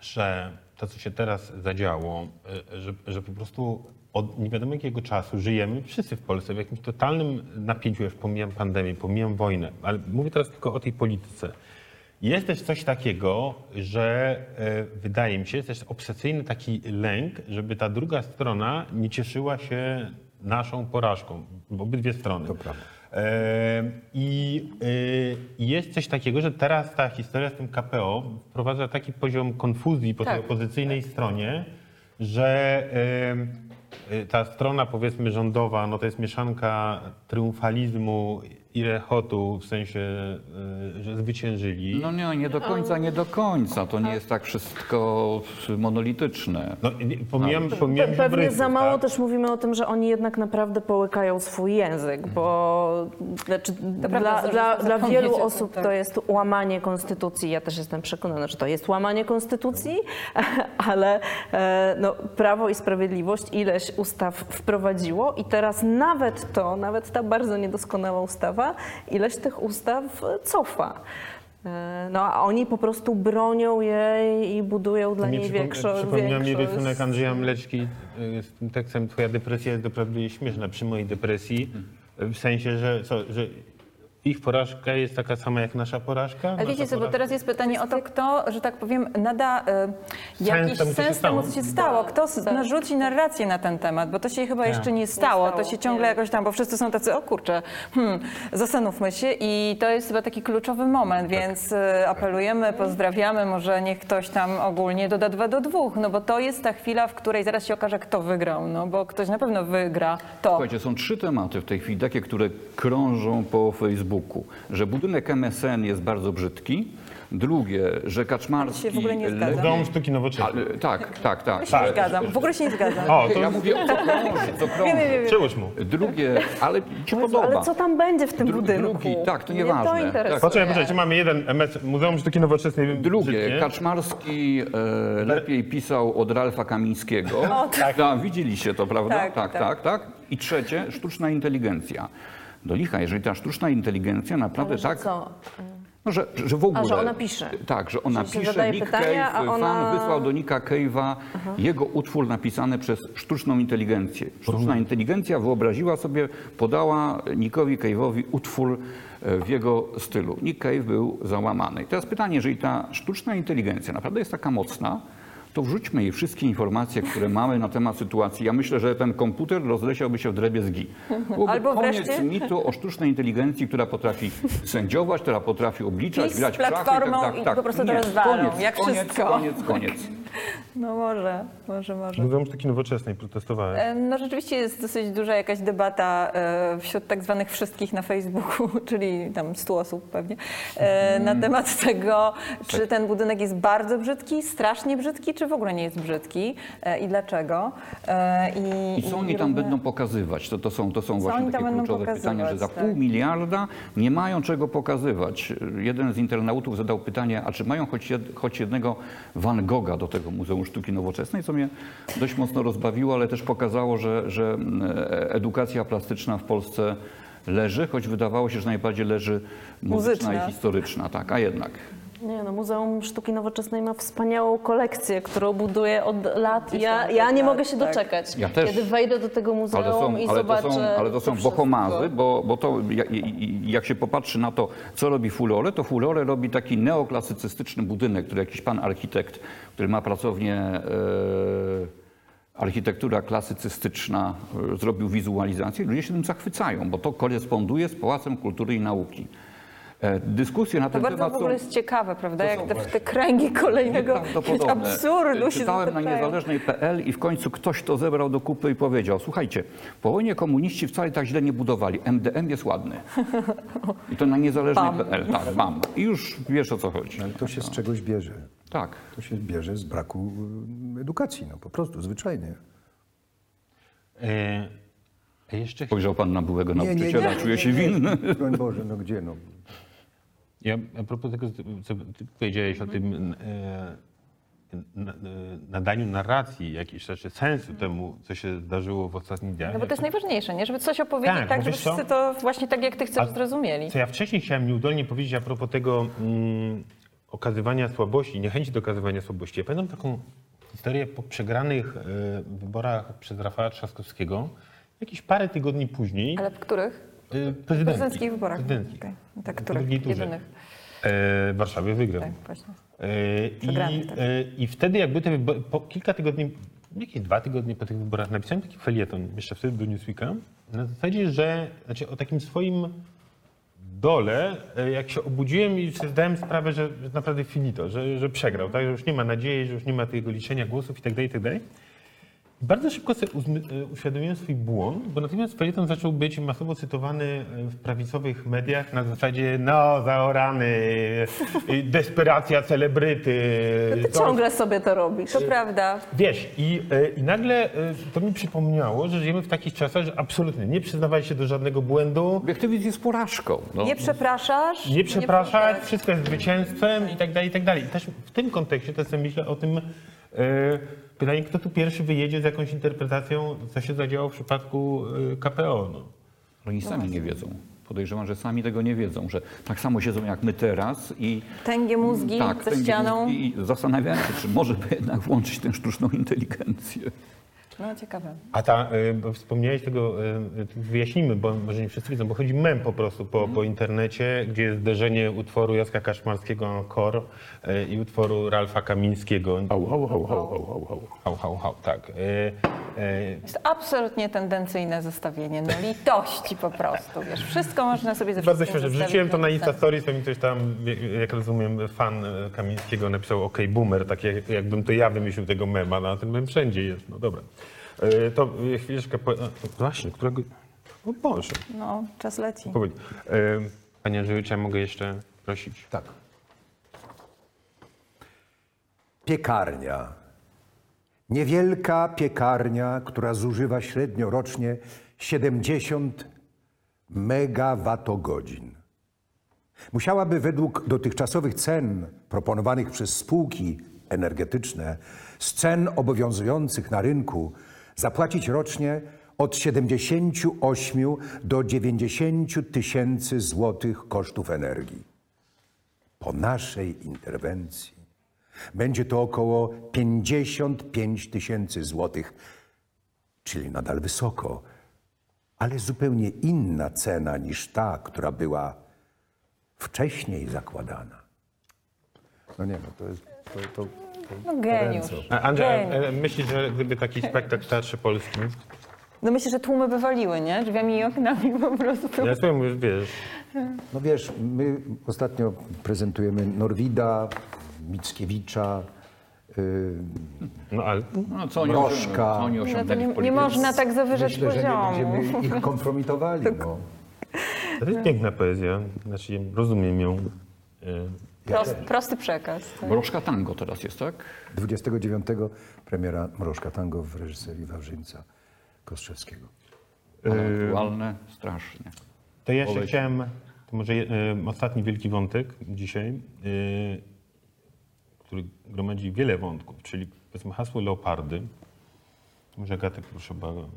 że to, co się teraz zadziało, y, że, że po prostu od nie wiadomo jakiego czasu żyjemy wszyscy w Polsce w jakimś totalnym napięciu, już pomijam pandemię, pomijam wojnę, ale mówię teraz tylko o tej polityce. Jest też coś takiego, że e, wydaje mi się, jest też obsesyjny taki lęk, żeby ta druga strona nie cieszyła się naszą porażką, w obydwie strony. To prawda. E, I y, jest coś takiego, że teraz ta historia z tym KPO wprowadza taki poziom konfuzji po tej Tak. opozycyjnej stronie, że ta strona powiedzmy rządowa, no to jest mieszanka triumfalizmu i rechotu, w sensie, y, że zwyciężyli. No nie, nie do końca, nie do końca. To nie jest tak wszystko monolityczne. No, nie- pomijam, pomijam Pe- Pewnie za mało tak? też mówimy o tym, że oni jednak naprawdę połykają swój język, bo znaczy, prawda, dla, że dla, dla zapomnieć wielu o tym, osób tak. to jest łamanie konstytucji. Ja też jestem przekonana, że to jest łamanie konstytucji, ale e, no, Prawo i Sprawiedliwość ileś ustaw wprowadziło i teraz nawet to, nawet ta bardzo niedoskonała ustawa, ileś tych ustaw cofa. E, No a oni po prostu bronią jej i budują dla niej przypom- większość. Przypomniał mi większość. rysunek Andrzeja Mleczki y, z tym tekstem Twoja depresja jest doprawdy śmieszna przy mojej depresji. W sensie, że, co, że ich porażka jest taka sama jak nasza porażka. Ale wiecie co, bo teraz jest pytanie o to, kto, że tak powiem, nada e, jakiś temu, co się sens temu, co się stało. Kto s- narzuci narrację na ten temat, bo to się chyba jeszcze nie stało. stało, To się ciągle nie. jakoś tam, bo wszyscy są tacy, o kurczę, hmm, zastanówmy się i to jest chyba taki kluczowy moment, więc e, apelujemy, pozdrawiamy, może niech ktoś tam ogólnie doda dwa do dwóch, no bo to jest ta chwila, w której zaraz się okaże, kto wygrał, no bo ktoś na pewno wygra to. Słuchajcie, są trzy tematy w tej chwili, takie, które krążą po Facebooku. Że budynek MSN jest bardzo brzydki. Drugie, że Kaczmarski... się w ogóle nie zgadzam. Muzeum Sztuki Nowoczesnej. Ale, tak, tak, tak. Ja się nie zgadzam, w ogóle się nie zgadzam. O, to Ja mówię, co krąży, co krąży. mu. Drugie, ale ci podoba. Ale co tam będzie w tym Dru- budynku? drugi, tak, to Mnie nieważne. To interesuje. Tak. Poczekaj, poczekaj, mamy jeden MS, Muzeum Sztuki Nowoczesnej. Drugie, brzydkie. Kaczmarski e, lepiej pisał od Ralfa Kamińskiego. tak. widzieliście to, prawda? Tak, tak, tak. tak, tak. I trzecie, sztuczna inteligencja. Do licha, jeżeli ta sztuczna inteligencja naprawdę Ale że tak, co? no, że, że w ogóle... że ona pisze. Tak, że ona pisze, Nick pytania, Cave, a ona- fan wysłał do Nicka Cave'a jego utwór napisany przez sztuczną inteligencję. Sztuczna inteligencja wyobraziła sobie, podała Nickowi Cave'owi utwór e, w jego stylu. Nick Cave był załamany. I teraz pytanie, jeżeli ta sztuczna inteligencja naprawdę jest taka mocna, to wrzućmy jej wszystkie informacje, które mamy na temat sytuacji. Ja myślę, że ten komputer rozleciałby się w drebiezgi. Byłoby Albo koniec wreszcie- mitu o sztucznej inteligencji, która potrafi sędziować, która potrafi obliczać, PiS z grać w szachy. Tak, tak, i tak. po prostu to Nie, koniec, jak koniec, wszystko. Koniec, koniec. No może, może, może. Muzeum Sztuki Nowoczesnej protestowałem. E, No rzeczywiście jest dosyć duża jakaś debata e, wśród tak zwanych wszystkich na Facebooku, czyli tam 100 osób pewnie, e, na temat tego, czy ten budynek jest bardzo brzydki, strasznie brzydki, czy w ogóle nie jest brzydki e, i dlaczego. E, I, I co oni tam różne- będą pokazywać? To, to są, to są Co właśnie takie kluczowe pytania, że za pokazywać, pół tak. miliarda nie mają czego pokazywać. Jeden z internautów zadał pytanie, a czy mają choć, jed, choć jednego Van Gogha do tego Muzeum Sztuki Nowoczesnej, co mnie dość mocno rozbawiło, ale też pokazało, że, że e, edukacja plastyczna w Polsce leży, choć wydawało się, że najbardziej leży muzyczna, Muzyczna. i historyczna, tak, a jednak. Nie, no, Muzeum Sztuki Nowoczesnej ma wspaniałą kolekcję, którą buduje od lat. Ja, ja nie lat, mogę się tak. doczekać, Ja też. kiedy wejdę do tego muzeum Ale to są, i ale to zobaczę są, ale to są wszystko. bohomazy, bo, bo to i- jak się popatrzy na to, co robi Fulore, to Fulore robi taki neoklasycystyczny budynek, który jakiś pan architekt, który ma pracownię e, architektura klasycystyczna, e, zrobił wizualizację, ludzie się tym zachwycają, bo to koresponduje z Pałacem Kultury i Nauki. E, Dyskusje na To ten bardzo temat w ogóle są jest ciekawe, prawda? Jak te, te kręgi kolejnego absurdu się Czytałem na zatapiają. niezależnej.pl i w końcu ktoś to zebrał do kupy i powiedział, słuchajcie, po wojnie komuniści wcale tak źle nie budowali, MDM jest ładny. I to na niezależnej.pl, tak, bam. I już wiesz o co chodzi. Ale to się z czegoś bierze. Tak. To się bierze z braku y, edukacji, no po prostu, zwyczajnie. E, jeszcze Spojrzał pan na byłego nauczyciela, czuje się winny. Broń Boże, no gdzie no. Ja a propos tego, co ty powiedziałeś o tym e, na, nadaniu narracji, jakiejś rzeczy, sensu temu, co się zdarzyło w ostatnich dniach. No bo to jest najważniejsze, nie? Żeby coś opowiedzieć Tak, tak, bo żeby wiesz co? wszyscy to właśnie tak, jak ty chcesz, A- zrozumieli. Co ja wcześniej chciałem nieudolnie powiedzieć a propos tego mm, okazywania słabości, niechęci do okazywania słabości. Ja pamiętam taką historię po przegranych e, wyborach przez Rafała Trzaskowskiego, jakieś parę tygodni później. Ale w których? e, prezydenckich. Prezydenckich wyborach. Prezydenckich. Okej. No Tak, których? Jedynych. E, w Warszawie wygrał. Tak, właśnie. E, I, tak. e, I wtedy jakby te po kilka tygodni, jakieś dwa tygodnie po tych wyborach napisałem taki felieton, jeszcze wtedy do Newsweeka, na zasadzie, że znaczy o takim swoim dole, jak się obudziłem i zdałem sprawę, że, naprawdę finito, że, że przegrał, tak? że już nie ma nadziei, że już nie ma tego liczenia głosów i tak dalej, i tak dalej. Bardzo szybko sobie e, uświadomiłem swój błąd, bo natomiast felieton zaczął być masowo cytowany e, w prawicowych mediach na zasadzie no, zaorany, e, desperacja celebryty. Ty to- ciągle sobie to robisz. To prawda. Wiesz, i, e, i nagle e, to mi przypomniało, że żyjemy w takich czasach, że absolutnie nie przyznawaj się do żadnego błędu, Obiektywizm jest porażką. No. Nie przepraszasz. nie przepraszać, wszystko jest zwycięstwem i tak dalej, i tak dalej. I też w tym kontekście też myślę o tym e, pytanie, kto tu pierwszy wyjedzie z jakąś interpretacją, co się zadziało w przypadku e, KPO. No. Oni sami nie wiedzą. Podejrzewam, że sami tego nie wiedzą, że tak samo siedzą jak my teraz i Tęgie mózgi tak, ze tęgie ścianą. mózgi I zastanawiają się, czy może by jednak włączyć tę sztuczną inteligencję. No ciekawe. A ta, y, bo wspomniałeś tego, y, wyjaśnijmy, bo może nie wszyscy wiedzą, bo chodzi mem po prostu po, po internecie, gdzie jest zderzenie utworu Jacka Kaszmarskiego Encore y, i utworu Ralfa Kamińskiego. Au, au, au, au, au, au, au. Hał, hał, hał, tak. Jest absolutnie tendencyjne zestawienie. No litości po prostu, wiesz. Wszystko można sobie ze Bardzo śmieszne. Wrzuciłem to na Insta Stories, to mi coś tam, jak rozumiem, fan Kamińskiego napisał OK boomer, tak jak, jakbym to ja wymyślił tego mema, no a ten mem wszędzie jest, no dobra. Y, To y, chwileczkę, po... a, właśnie, którego... O Boże. No, czas leci. Powoli. E, Panie Andrzeju, czy ja mogę jeszcze prosić? Tak. Piekarnia. Niewielka piekarnia, która zużywa średnio rocznie 70 megawattogodzin. Musiałaby według dotychczasowych cen proponowanych przez spółki energetyczne z cen obowiązujących na rynku zapłacić rocznie od 78 do 90 tysięcy złotych kosztów energii. Po naszej interwencji będzie to około 55 tysięcy złotych, czyli nadal wysoko, ale zupełnie inna cena niż ta, która była wcześniej zakładana. No nie, no to jest. To, to, No geniusz. A, Andrzej, Geniusz. myślisz, że gdyby taki spektakl w Teatrze Polskim, No myślę, że tłumy by waliły, nie? Drzwiami i oknami po prostu. ja sobie mówię, wiesz, no wiesz, my ostatnio prezentujemy Norwida, Mickiewicza, y, no ale No, co oni, Mrożka. osiągnęli- co oni No to osiągnęli nie, w nie polityce? można tak zawyżać myślę, że nie poziomu. będziemy ich kompromitowali. No. to jest piękna poezja, znaczy rozumiem ją. E, Prost, prosty przekaz. tak. Mrożka tango teraz jest, tak? 29 premiera Mrożka Tango w reżyserii Wawrzyńca Kostrzewskiego. Ale aktualne, strasznie. To ja jeszcze Powiedz. chciałem, to może e, ostatni wielki wątek dzisiaj, e, który gromadzi wiele wątków, czyli powiedzmy hasło leopardy. Może Agatę proszę bardzo,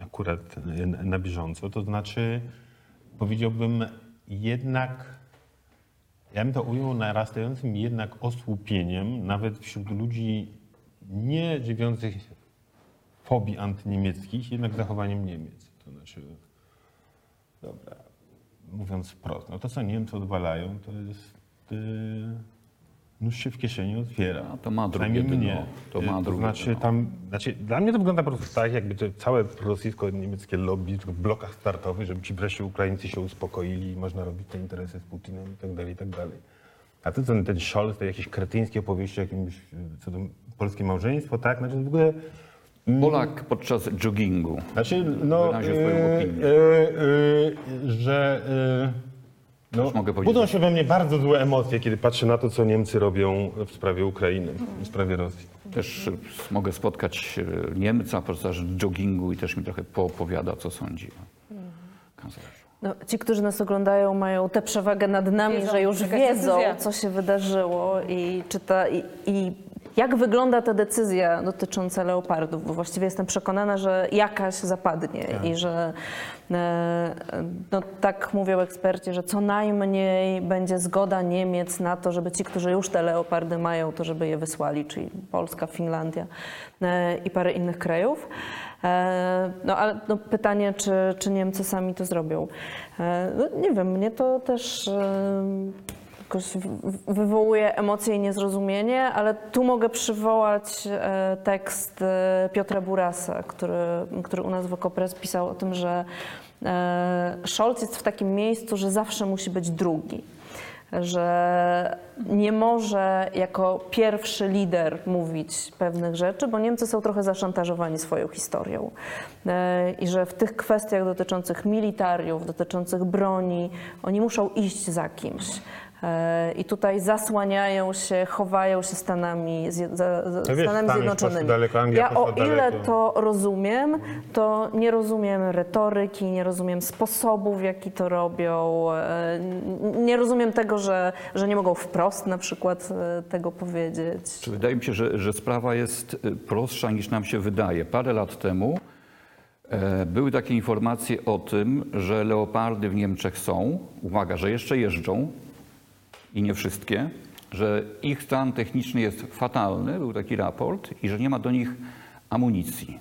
akurat e, na- na bieżąco. To znaczy, powiedziałbym jednak, ja bym to ujął narastającym jednak osłupieniem, nawet wśród ludzi nie żywiących fobii antyniemieckich, jednak zachowaniem Niemiec. To znaczy, dobra, mówiąc wprost, no to co Niemcy odwalają, to jest, yy, nóż się w kieszeni otwiera. To ma drugie dno. mnie. To ma drugie znaczy, dno. tam, znaczy, dla mnie to wygląda po prostu tak, jakby to całe rosyjsko-niemieckie lobby w blokach startowych, żeby ci wreszcie Ukraińcy się uspokoili i można robić te interesy z Putinem i tak dalej, i tak dalej. A to ten, ten Scholz, te jakieś kretyńskie opowieści o jakimś, co to polskie małżeństwo, tak? Znaczy w ogóle... Polak podczas joggingu. Znaczy, no, swoją y, opinię. y, y, że y, no, mogę powiedzieć. budzą się we mnie bardzo złe emocje, kiedy patrzę na to, co Niemcy robią w sprawie Ukrainy, w sprawie Rosji. Też e, mogę spotkać e, Niemca podczas joggingu i też mi trochę poopowiada, co sądzi o kanclerzu. No, ci, którzy nas oglądają, mają tę przewagę nad nami, Wiedzą, że już wiedzą, decyzja. co się wydarzyło i, czy ta, i, i jak wygląda ta decyzja dotycząca leopardów, bo właściwie jestem przekonana, że jakaś zapadnie i że e, no, tak mówią eksperci, że co najmniej będzie zgoda Niemiec na to, żeby ci, którzy już te leopardy mają, to żeby je wysłali, czyli Polska, Finlandia e, i parę innych krajów. E, No ale no, pytanie, czy, czy Niemcy sami to zrobią. No, nie wiem, mnie to też jakoś wywołuje emocje i niezrozumienie, ale tu mogę przywołać e, tekst e, Piotra Burasa, który, który u nas w Okopres pisał o tym, że e, Scholz jest w takim miejscu, że zawsze musi być drugi że nie może jako pierwszy lider mówić pewnych rzeczy, bo Niemcy są trochę zaszantażowani swoją historią. I że w tych kwestiach dotyczących militariów, dotyczących broni, oni muszą iść za kimś. E, I tutaj zasłaniają się, chowają się Stanami, No wiesz, Stanami Zjednoczonymi. daleko, ja o ile daleko. to rozumiem, to nie rozumiem retoryki, nie rozumiem sposobu, w jaki to robią. e, Nie rozumiem tego, że, że nie mogą wprost na przykład e, tego powiedzieć. Czy wydaje mi się, że, że sprawa jest prostsza niż nam się wydaje. Parę lat temu e, były takie informacje o tym, że leopardy w Niemczech są, uwaga, że jeszcze jeżdżą i nie wszystkie, że ich stan techniczny jest fatalny, był taki raport, i że nie ma do nich amunicji.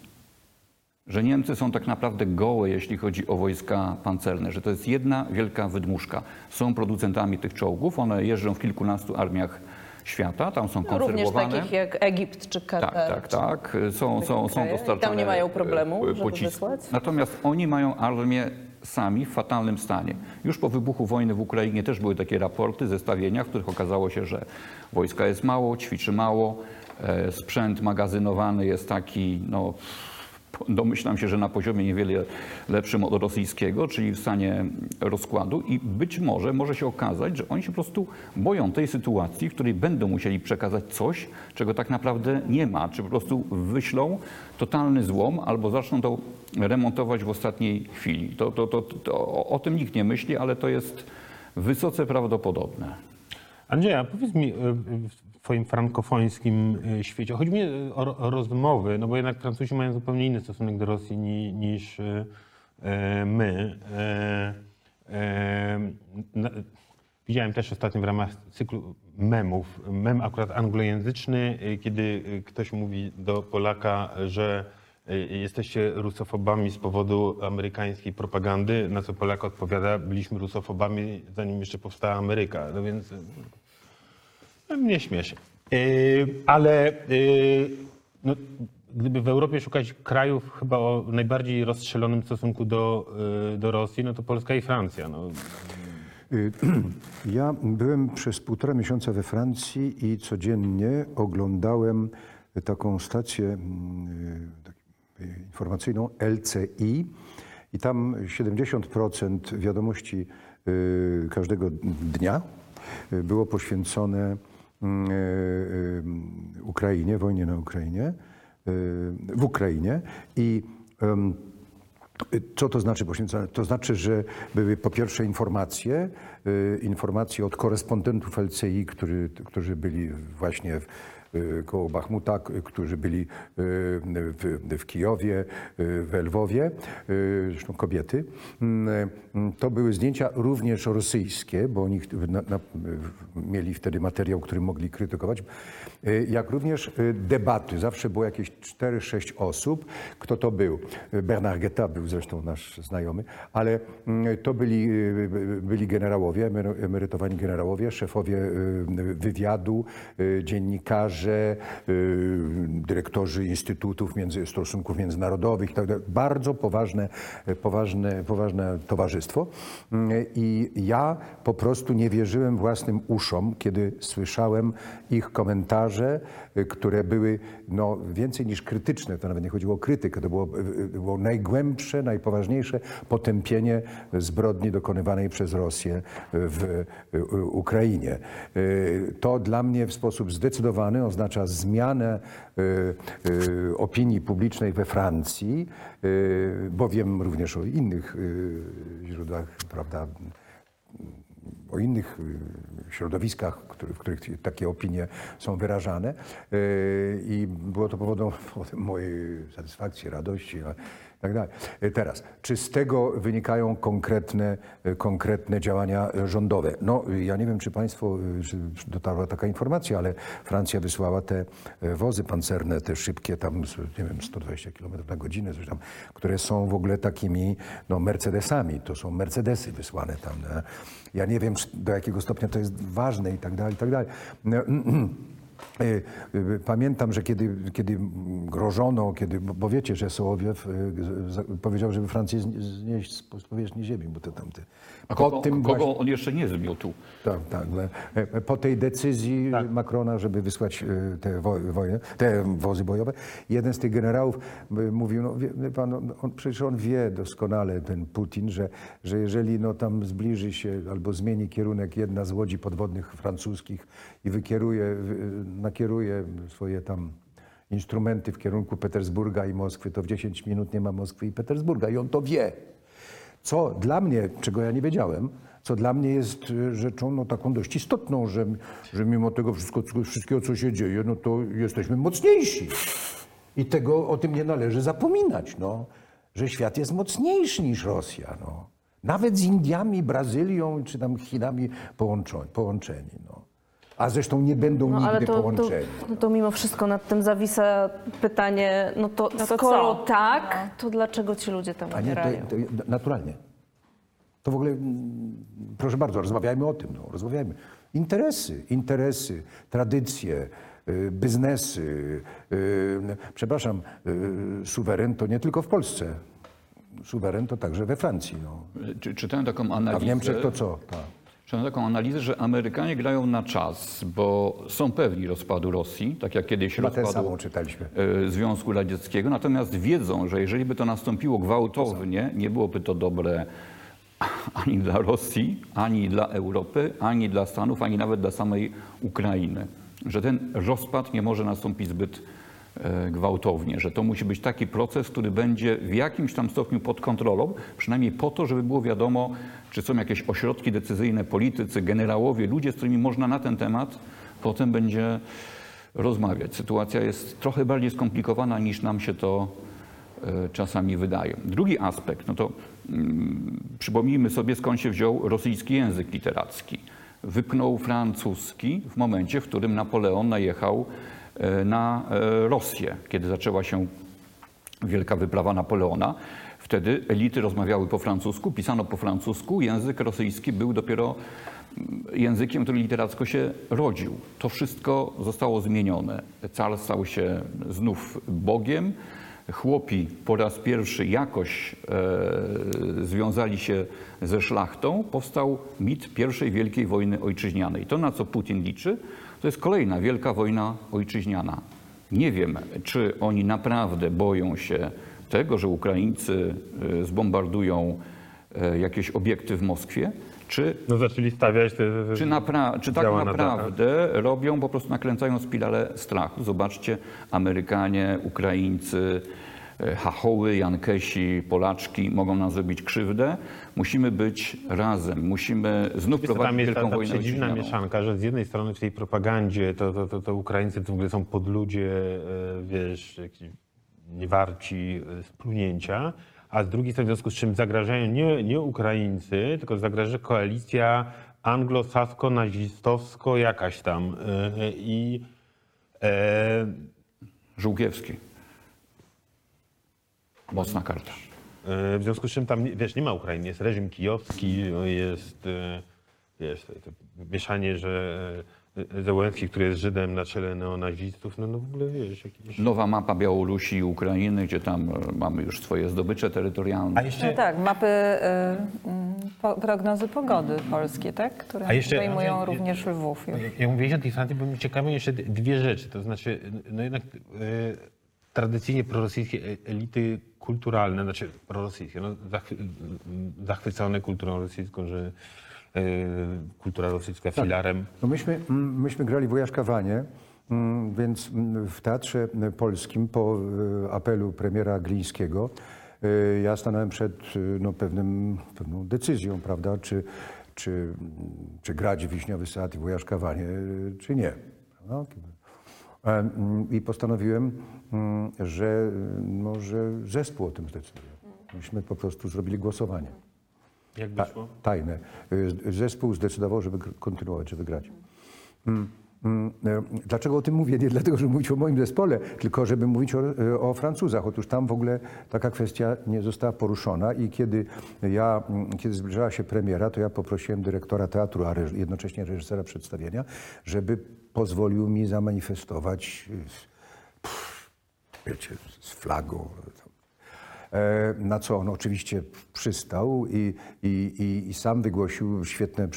Że Niemcy są tak naprawdę gołe, jeśli chodzi o wojska pancerne, że to jest jedna wielka wydmuszka. Są producentami tych czołgów, one jeżdżą w kilkunastu armiach świata, tam są No, również takich jak Egipt czy Katar. Tak, tak, tak. Są, są, są kraje. I dostarczane tam nie mają problemu, e, żeby wysłać? Natomiast oni mają armię sami w fatalnym stanie. Już po wybuchu wojny w Ukrainie też były takie raporty, zestawienia, w których okazało się, że wojska jest mało, ćwiczy mało, e, sprzęt magazynowany jest taki, no domyślam się, że na poziomie niewiele lepszym od rosyjskiego, czyli w stanie rozkładu i być może może się okazać, że oni się po prostu boją tej sytuacji, w której będą musieli przekazać coś, czego tak naprawdę nie ma, czy po prostu wyślą totalny złom albo zaczną to remontować w ostatniej chwili. To, to, to, to, o, tym nikt nie myśli, ale to jest wysoce prawdopodobne. Andrzeja, powiedz mi y, w twoim frankofońskim y, świecie, chodzi mi o, o rozmowy, no bo jednak Francuzi mają zupełnie inny stosunek do Rosji ni, niż y, y, my. Widziałem też ostatnio w ramach cyklu memów, mem akurat anglojęzyczny, kiedy ktoś mówi do Polaka, że jesteście rusofobami z powodu amerykańskiej propagandy, na co Polak odpowiada, byliśmy rusofobami zanim jeszcze powstała Ameryka. No więc mnie śmieszy. Yy, ale yy, no, gdyby w Europie szukać krajów chyba o najbardziej rozstrzelonym stosunku do, yy, do Rosji, no to Polska i Francja. No. Y, Ja byłem przez półtora miesiąca we Francji i codziennie oglądałem taką stację mm, tak, y, informacyjną LCI i tam 70% wiadomości każdego dnia było poświęcone Ukrainie, wojnie na Ukrainie, y, w Ukrainie i co to znaczy poświęcone? To znaczy, że były po pierwsze informacje, informacje od korespondentów LCI, którzy, którzy byli właśnie w, koło Bachmuta, którzy byli y, w, w Kijowie, y, w Lwowie, y, zresztą kobiety. Mm, y, To były zdjęcia również rosyjskie, bo oni na, na, mieli wtedy materiał, który mogli krytykować, y, jak również y, debaty. Zawsze było jakieś 4-6 osób. Kto to był? Bernard Guetta był zresztą nasz znajomy, ale mm, to byli, y, byli generałowie, emery- emerytowani generałowie, szefowie y, wywiadu, y, dziennikarze, y, dyrektorzy instytutów między, stosunków międzynarodowych. i tak. Bardzo poważne, poważne, poważne towarzystwo. Mm, I ja po prostu nie wierzyłem własnym uszom, kiedy słyszałem ich komentarze, y, które były no, więcej niż krytyczne. To nawet nie chodziło o krytykę, to było, y, było najgłębsze, najpoważniejsze potępienie zbrodni dokonywanej przez Rosję w y, Ukrainie. To dla mnie w sposób zdecydowany oznacza zmianę opinii publicznej we Francji, bo wiem również o innych źródłach, prawda, o innych środowiskach, który- w których takie opinie są wyrażane y, i było to powodem, mojej satysfakcji, radości tak. Y, Teraz, czy z tego wynikają konkretne, y, konkretne działania rządowe? No, ja nie wiem, czy Państwo, dotarła taka informacja, ale Francja wysłała te wozy pancerne, te szybkie, tam, nie wiem, 120 km na godzinę, coś tam, które są w ogóle takimi no, Mercedesami. To są Mercedesy wysłane tam. nie? Ja nie wiem, do jakiego stopnia to jest ważne i tak dalej, i tak dalej. No, y, y, Pamiętam, że kiedy, kiedy grożono, kiedy, bo wiecie, że Sołowiew za- powiedział, żeby Francję znie- znieść z powierzchni ziemi, bo to tamte. A Po kogo, tym kogo właśnie- on jeszcze nie zmiótł? tak, tak. ale, e, Po tej decyzji Macrona, żeby wysłać e, te, wo, te wozy bojowe, jeden z tych generałów e, mówił, no wie, pan, on, on, przecież on wie doskonale, ten Putin, że, że jeżeli no, tam zbliży się albo zmieni kierunek jedna z łodzi podwodnych francuskich i wykieruje, wy- nakieruje swoje tam instrumenty w kierunku Petersburga i Moskwy, to w 10 minut nie ma Moskwy i Petersburga i on to wie. Co dla mnie, czego ja nie wiedziałem, co dla mnie jest y, rzeczą no, taką dość istotną, że, że mimo tego wszystko, wszystkiego, co się dzieje, no to jesteśmy mocniejsi. I tego o tym nie należy zapominać, no, że świat jest mocniejszy niż Rosja. No. Nawet z Indiami, Brazylią czy tam Chinami połączeni no. A zresztą nie będą No nigdy ale to, to, połączeni. no to mimo wszystko nad tym zawisa pytanie, no to, No to skoro co? tak, to dlaczego ci ludzie tam A nie, to, to, naturalnie. To w ogóle, mm, proszę bardzo, rozmawiajmy o tym, no, rozmawiajmy. Interesy, interesy, tradycje, y, biznesy. y, Przepraszam, y, suweren to nie tylko w Polsce. Suweren to także we Francji. No. Czy, czytałem taką analizę. A w Niemczech to co? Tak. Czytałem taką analizę, że Amerykanie grają na czas, bo są pewni rozpadu Rosji, tak jak kiedyś Chyba rozpadu e, Związku Radzieckiego, natomiast wiedzą, że jeżeli by to nastąpiło gwałtownie, nie byłoby to dobre ani dla Rosji, ani dla Europy, ani dla Stanów, ani nawet dla samej Ukrainy. Że ten rozpad nie może nastąpić zbyt gwałtownie, że to musi być taki proces, który będzie w jakimś tam stopniu pod kontrolą, przynajmniej po to, żeby było wiadomo, czy są jakieś ośrodki decyzyjne, politycy, generałowie, ludzie, z którymi można na ten temat potem będzie rozmawiać. Sytuacja jest trochę bardziej skomplikowana niż nam się to e, czasami wydaje. Drugi aspekt, no to mm, przypomnijmy sobie skąd się wziął rosyjski język literacki. Wypchnął francuski w momencie, w którym Napoleon najechał e, na e, Rosję, kiedy zaczęła się wielka wyprawa Napoleona. Wtedy elity rozmawiały po francusku, pisano po francusku, język rosyjski był dopiero mm, językiem, który literacko się rodził. To wszystko zostało zmienione. Car stał się znów Bogiem. Chłopi po raz pierwszy jakoś e, związali się ze szlachtą. Powstał mit pierwszej wielkiej wojny ojczyźnianej. To, na co Putin liczy, to jest kolejna wielka wojna ojczyźniana. Nie wiem, czy oni naprawdę boją się tego, że Ukraińcy e, zbombardują e, jakieś obiekty w Moskwie, czy, No zaczęli stawiać te... czy, napra- czy tak działa na naprawdę robią, po prostu nakręcają spiralę strachu. Zobaczcie, Amerykanie, Ukraińcy, Hachoły, Jankesi, Polaczki mogą nam zrobić krzywdę. Musimy być razem, musimy znów Wiesz, prowadzić tam jest ta, wielką ta wojnę przedziwna ojczyźnianą. mieszanka, że z jednej strony w tej propagandzie to, to, to, to Ukraińcy to w ogóle są podludzie, e, wiesz, niewarci e, splunięcia, a z drugiej strony w związku z czym zagrażają nie, nie Ukraińcy, tylko zagraża koalicja anglosasko-nazistowsko jakaś tam. E, e, I e, Żółkiewski. Mocna karta. E, W związku z czym tam, wiesz, nie ma Ukrainy, jest reżim kijowski, jest, e, wiesz, to, to mieszanie, że e, Zełenski, który jest Żydem na czele neonazistów, no, no w ogóle, wiesz, jakieś... Nowa mapa Białorusi i Ukrainy, gdzie tam mamy już swoje zdobycze terytorialne. A jeszcze, No tak, mapy y, po, prognozy pogody polskie, tak? które A jeszcze- obejmują ja- również Lwów już. Ja mówię o tej Francji, bo mi ciekawe jeszcze dwie rzeczy. To znaczy, no jednak e, tradycyjnie prorosyjskie e- elity kulturalne, znaczy prorosyjskie, no, zachwy, zachwycone kulturą rosyjską, że e, kultura rosyjska filarem. No myśmy, myśmy grali Wojaszka Wanie, więc w Teatrze Polskim po y, apelu premiera Glińskiego ja stanąłem przed no, pewnym, pewną decyzją, prawda, czy, czy, czy grać Wiśniowy Sad i Wojaszka Wanie, czy nie. prawda? Mm, I postanowiłem, mm, że, y, no, że zespół o tym zdecyduje. Myśmy po prostu zrobili głosowanie. Jak Ta, wyszło? tajne. Y, Zespół zdecydował, żeby kontynuować, żeby grać. Mm, mm, e, Dlaczego o tym mówię? Nie dlatego, żeby mówić o moim zespole, tylko żeby mówić o, e, o Francuzach. Otóż tam w ogóle taka kwestia nie została poruszona i kiedy ja, mm, kiedy zbliżała się premiera, to ja poprosiłem dyrektora teatru, a jednocześnie reżysera przedstawienia, żeby pozwolił mi zamanifestować, pff, wiecie, z flagą, E, Na co on oczywiście przystał i, i, i, sam wygłosił świetne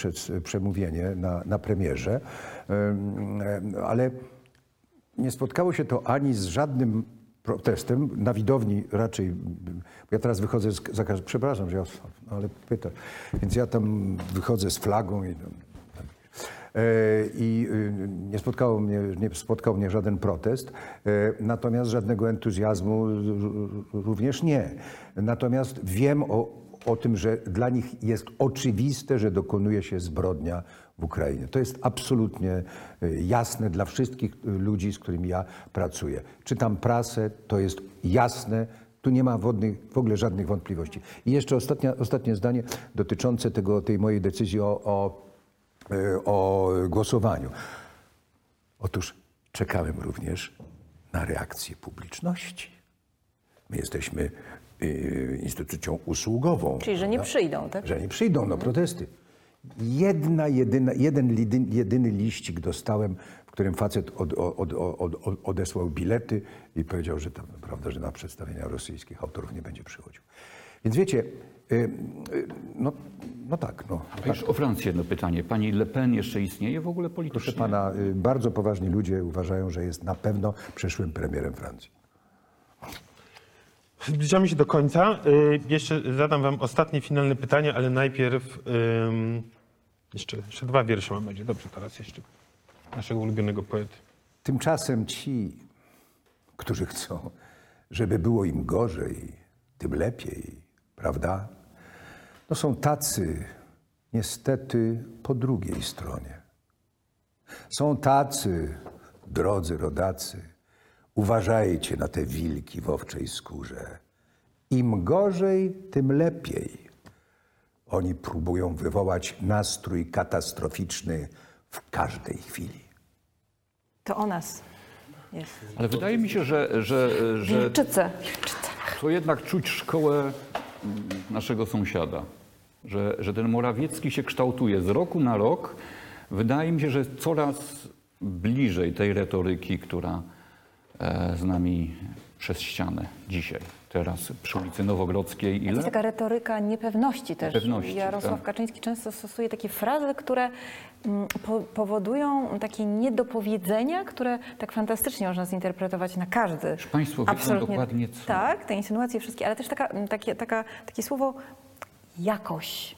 przemówienie na, na premierze. Em, Ale nie spotkało się to ani z żadnym protestem, na widowni raczej, ja teraz wychodzę z przepraszam, że ja, no ale pytasz, więc ja tam wychodzę z flagą i, i y, nie, spotkało mnie, nie spotkał mnie żaden protest, e, natomiast żadnego entuzjazmu również nie. Natomiast wiem o, o tym, że dla nich jest oczywiste, że dokonuje się zbrodnia w Ukrainie. To jest absolutnie y, jasne dla wszystkich ludzi, z którymi ja pracuję. Czytam prasę, to jest jasne. Tu nie ma wodnych, w ogóle żadnych wątpliwości. I jeszcze ostatnia, ostatnie zdanie dotyczące tego, tej mojej decyzji o, o e, o głosowaniu. Otóż czekałem również na reakcję publiczności. My jesteśmy y, instytucją usługową. Czyli, że nie prawda? przyjdą, tak? Że nie przyjdą, no protesty. Jedna, jedyna, jeden jedyny liścik dostałem, w którym facet od, od, od, od, odesłał bilety i powiedział, że tam, prawda, że na przedstawienia rosyjskich autorów nie będzie przychodził. Więc wiecie, y, y, no, no tak, no. A już o Francji jedno pytanie. Pani Le Pen jeszcze istnieje w ogóle politycznie? Proszę pana, y, bardzo poważni ludzie uważają, że jest na pewno przyszłym premierem Francji. Zbliżamy się do końca. Y, Jeszcze zadam wam ostatnie, finalne pytanie, ale najpierw ym, jeszcze, jeszcze dwa wiersze mam będzie. Dobrze, teraz jeszcze naszego ulubionego poety. Tymczasem ci, którzy chcą, żeby było im gorzej, tym lepiej, prawda? No są tacy, niestety, po drugiej stronie. Są tacy, drodzy rodacy, uważajcie na te wilki w owczej skórze. Im gorzej, tym lepiej. Oni próbują wywołać nastrój katastroficzny w każdej chwili. To o nas jest. Ale wydaje mi się, że, że, że Wilczyce. to jednak czuć szkołę naszego sąsiada. Że, że ten Morawiecki się kształtuje z roku na rok. Wydaje mi się, że coraz bliżej tej retoryki, która e, z nami przez ścianę dzisiaj, teraz przy ulicy Nowogrodzkiej. To Ile? jest taka retoryka niepewności też. Niepewności, Jarosław tak. Kaczyński często stosuje takie frazy, które mm, po, powodują takie niedopowiedzenia, które tak fantastycznie można zinterpretować na każdy. państwo wiedzą dokładnie co. Tak, te insynuacje wszystkie, ale też taka, takie, taka, takie słowo jakoś.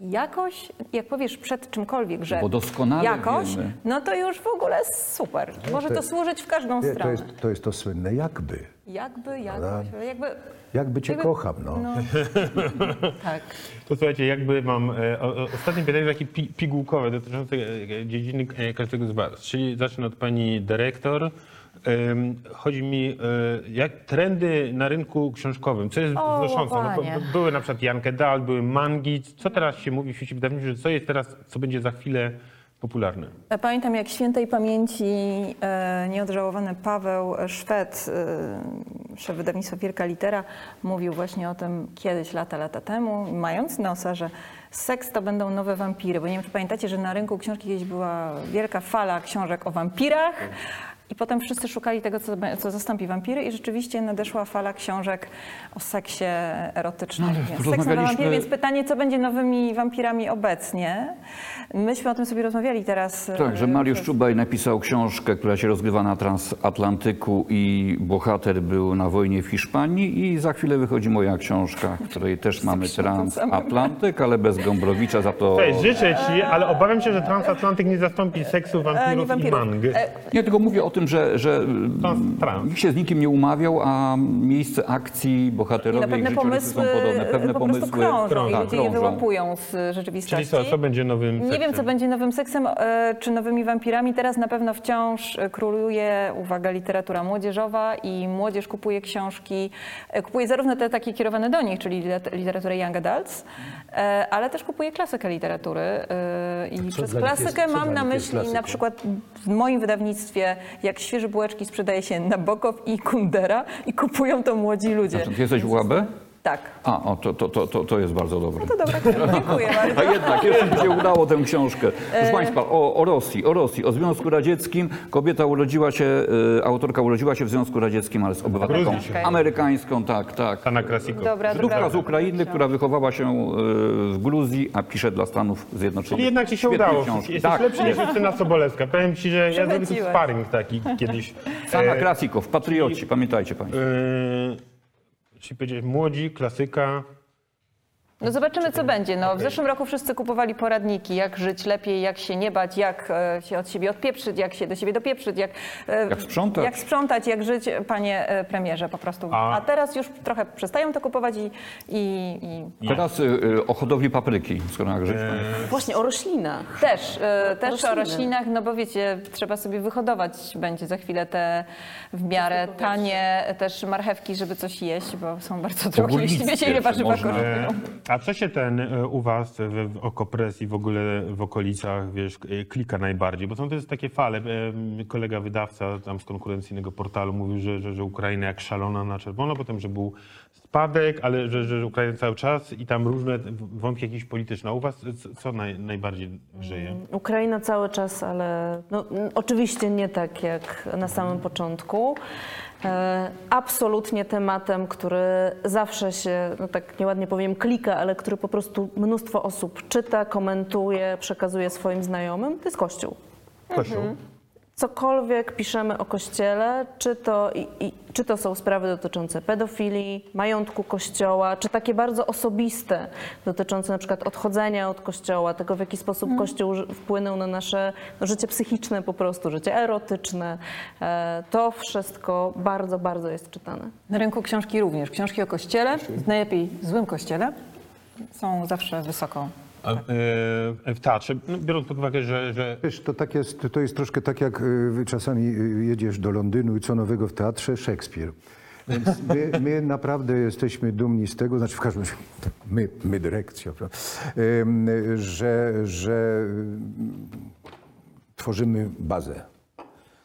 jakość, jak powiesz przed czymkolwiek, że Bo doskonale jakość, wiemy. no to już w ogóle super. Może to służyć w każdą Nie, to, stronę. jest, to jest to słynne jakby. Jakby, jakość, jakby... Jakby cię Jakby- kocham, no. Tak. To słuchajcie, jakby mam e, o, o, ostatnie pytanie takie pi, pigułkowe dotyczące e, dziedziny e, każdego z Was. Czyli zacznę od pani dyrektor. Chodzi mi, e, jak trendy na rynku książkowym, co jest O, wznoszące? No, były na przykład Jankę Dal, były mangi. Co teraz się mówi w świecie wydawniczym, że co jest teraz, co będzie za chwilę popularne? Pamiętam, jak świętej pamięci e, nieodżałowany Paweł Szwed, e, szef wydawnictwa Wielka Litera, mówił właśnie o tym kiedyś, lata, lata temu, mając nosa, że seks to będą nowe wampiry. Bo nie wiem, czy pamiętacie, że na rynku książki kiedyś była wielka fala książek o wampirach. I potem wszyscy szukali tego, co, co zastąpi wampiry i rzeczywiście nadeszła fala książek o seksie erotycznym. No, ale Więc Seks na rozmawialiśmy- wampiry, więc pytanie, co będzie nowymi wampirami obecnie? Myśmy o tym sobie rozmawiali teraz. Tak, że e, Mariusz przez- Czubaj napisał książkę, która się rozgrywa na transatlantyku i bohater był na wojnie w Hiszpanii i za chwilę wychodzi moja książka, w której też mamy transatlantyk, ale bez Gombrowicza, za to... Cześć, życzę Ci, ale obawiam się, że transatlantyk nie zastąpi seksu, E, wampirów, nie i wampirów. mang. E, Nie, tylko mówię o tym, że, że trans. nikt się z nikim nie umawiał, a miejsce akcji, I bohaterowie, na ich pewne życiorysy są pomysły podobne. Pewne po pomysły prostu krążą i ludzie je krążą. wyłapują z rzeczywistości. Czyli co, co będzie nowym Nie wiem, seksem? co będzie nowym seksem e, czy nowymi wampirami. Teraz na pewno wciąż e, króluje, uwaga, literatura młodzieżowa i młodzież kupuje książki, e, kupuje zarówno te takie kierowane do nich, czyli lit- literaturę young adults, ale też kupuje klasykę literatury. I przez jest- klasykę co mam na jest myśli na przykład w moim wydawnictwie, jak świeże bułeczki sprzedaje się Nabokow i Kundera i kupują to młodzi ludzie. Ty jesteś UAB? Tak. A, o, to, to, to, to, to jest bardzo dobre. To dobra, dziękuję bardzo. A jednak, jeszcze mi się udało tę książkę. Proszę Państwa, o, o Rosji, o Rosji, o Związku Radzieckim. Kobieta urodziła się, e, autorka urodziła się w Związku Radzieckim, ale z obywatelką Gruzji się. amerykańską, tak, tak. Sana Krasiko. Dobra, dobra. z Ukrainy, która wychowała się e, w Gruzji, a pisze dla Stanów Zjednoczonych. Czyli jednak ci się Świetne udało. książki. Jesteś Tak, lepszy niż Justyna Sobolewska. Powiem ci, że ja zrobię sparring taki kiedyś. Sana E, Krasikow, patrioci, pamiętajcie Państwo. Yy, czyli powiedzieć młodzi, klasyka. No zobaczymy, co będzie. No, w zeszłym roku wszyscy kupowali poradniki, jak żyć lepiej, jak się nie bać, jak e, się od siebie odpieprzyć, jak się do siebie dopieprzyć, jak, e, Jak sprzątać. jak sprzątać, jak żyć, panie e, premierze, po prostu. A- A, teraz już trochę przestają to kupować i, i, i Teraz o hodowli papryki, skoro jak żyć Państwo. Właśnie o roślinach. też, e, też o Rośliny. roślinach, no bo wiecie, trzeba sobie wyhodować będzie za chwilę te w miarę tanie też marchewki, żeby coś jeść, bo są bardzo drogie, jeśli wiecie, ile warzywa można. kosztują. A co się ten e, u was w, w Okopres i w ogóle w okolicach, wiesz, e, klika najbardziej? Bo są to jest takie fale. E, Kolega wydawca tam z konkurencyjnego portalu mówił, że, że, że Ukraina jak szalona na czerwono, potem, że był spadek, ale że, że Ukraina cały czas i tam różne wątki jakieś polityczne. A u was co, naj, najbardziej grzeje? Ukraina cały czas, ale no, oczywiście nie tak jak na samym początku. E, absolutnie tematem, który zawsze się, no tak nieładnie powiem, klika, ale który po prostu mnóstwo osób czyta, komentuje, przekazuje swoim znajomym, to jest Kościół. Kościół? Cokolwiek piszemy o Kościele, czy to, i, i, czy to są sprawy dotyczące pedofilii, majątku Kościoła, czy takie bardzo osobiste, dotyczące na przykład odchodzenia od Kościoła, tego w jaki sposób Kościół ży- wpłynął na nasze no, życie psychiczne po prostu, życie erotyczne, e, to wszystko bardzo, bardzo jest czytane. Na rynku książki również. Książki o kościele, najlepiej złym kościele, są zawsze wysoko. A, e, w teatrze, no, biorąc pod uwagę, że, że Wiesz, to, tak jest, to jest troszkę tak, jak y, czasami y, jedziesz do Londynu i co nowego w teatrze? Szekspir. Więc my, my naprawdę jesteśmy dumni z tego, znaczy w każdym razie my, my dyrekcja, że, że ym, tworzymy bazę.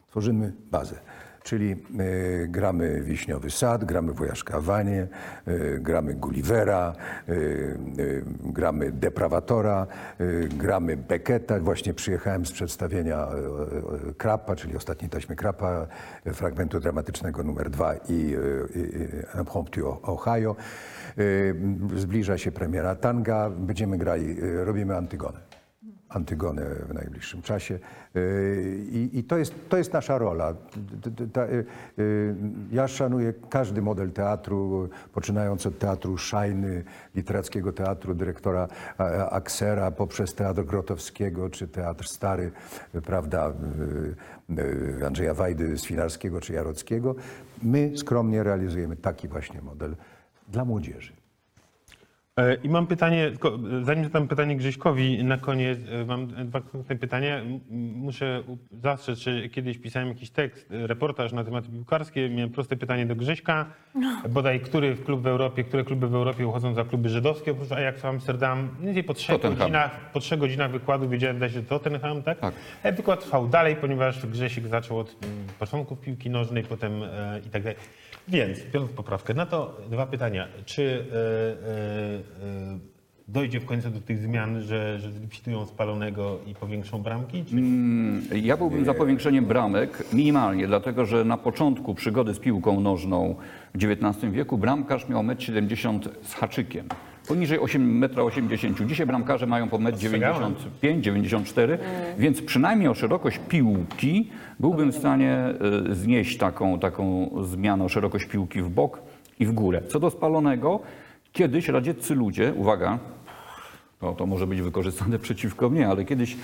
Tworzymy bazę. Czyli y, gramy Wiśniowy Sad, gramy Wojaszka Wanie, y, gramy Gullivera, y, y, gramy Deprawatora, y, gramy Becketa. Właśnie przyjechałem z przedstawienia y, y, Krapa, czyli ostatniej taśmy Krapa, fragmentu dramatycznego numer dwa i y, y, y, Impromptu Ohio. Y, Zbliża się premiera Tanga, będziemy grali, y, robimy Antygonę. Antygonę w najbliższym czasie. Y, I, i to, jest, to jest nasza rola. Y, y, Ja szanuję każdy model teatru, poczynając od teatru Szajny, literackiego teatru dyrektora Aksera, poprzez teatr Grotowskiego, czy teatr stary, prawda, Andrzeja Wajdy, Swinarskiego czy Jarockiego. My skromnie realizujemy taki właśnie model dla młodzieży. E, I mam pytanie, tylko, e, zanim zadam pytanie Grześkowi, na koniec e, mam dwa krótkie pytania. Muszę zastrzec, że kiedyś pisałem jakiś tekst, reportaż na tematy piłkarskie. Miałem proste pytanie do Grześka. Bodaj, który w klub w Europie, które kluby w Europie uchodzą za kluby żydowskie, oprócz Ajax Amsterdam. Mniej po trzech, Tottenham. godzinach, po trzech godzinach wykładu wiedziałem, że to Tottenham, tak? Tak. Wykład trwał dalej, ponieważ Grzesiek zaczął od mm, początków piłki nożnej, potem e, i tak dalej. Więc, biorąc poprawkę na to, dwa pytania. Czy e, e, e, dojdzie w końcu do tych zmian, że, że zlikwidują spalonego i powiększą bramki? Czy... Ja byłbym za powiększeniem bramek minimalnie, dlatego że na początku przygody z piłką nożną w XIX wieku bramkarz miał 1,70 m z haczykiem. Poniżej 8,80 m. Dzisiaj bramkarze mają po 1,95 m, 94 więc przynajmniej o szerokość piłki byłbym w stanie e, znieść taką, taką zmianę o szerokość piłki w bok i w górę. Co do spalonego, kiedyś radzieccy ludzie, uwaga, to, to może być wykorzystane przeciwko mnie, ale kiedyś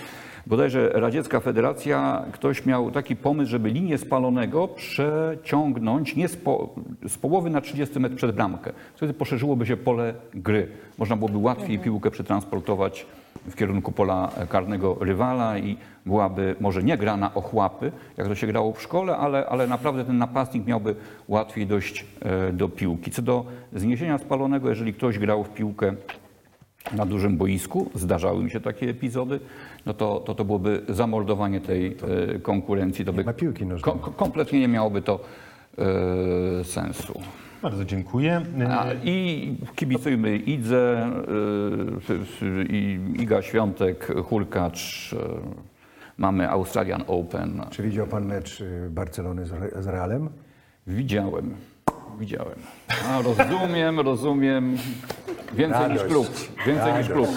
bodajże Radziecka Federacja, ktoś miał taki pomysł, żeby linię spalonego przeciągnąć nie z, po, z połowy na 30 metr przed bramkę. Wtedy poszerzyłoby się pole gry. Można byłoby łatwiej piłkę przetransportować w kierunku pola karnego rywala i byłaby może nie gra na ochłapy, jak to się grało w szkole, ale, ale naprawdę ten napastnik miałby łatwiej dojść e, do piłki. Co do zniesienia spalonego, jeżeli ktoś grał w piłkę na dużym boisku, zdarzały mi się takie epizody, no to to, to byłoby zamordowanie tej e, konkurencji. To by ma piłki nożnej. ko- kompletnie nie miałoby to e, sensu. Bardzo dziękuję. A, I kibicujmy Idze, e, i Iga Świątek, Hurkacz, e, mamy Australian Open. Czy widział pan mecz y, Barcelony z Re- z Realem? Widziałem, widziałem. A, rozumiem, rozumiem. Więcej niż Radość. klub, więcej niż klub.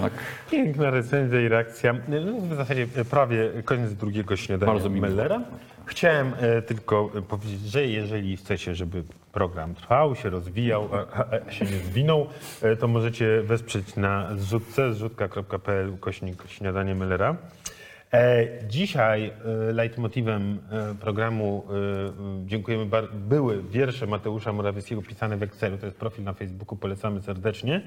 Tak. Piękna recenzja i reakcja. No, w zasadzie prawie koniec drugiego śniadania Bardzo. Mellera. Chciałem e, tylko powiedzieć, że jeżeli chcecie, żeby program trwał, się rozwijał, a, a, a się nie zwinął, e, to możecie wesprzeć na zrzutce, zrzutka.pl ukośnik śniadanie Mellera. E, dzisiaj e, leitmotivem e, programu dziękujemy bar- były wiersze Mateusza Morawieckiego pisane w Excelu. To jest profil na Facebooku, polecamy serdecznie.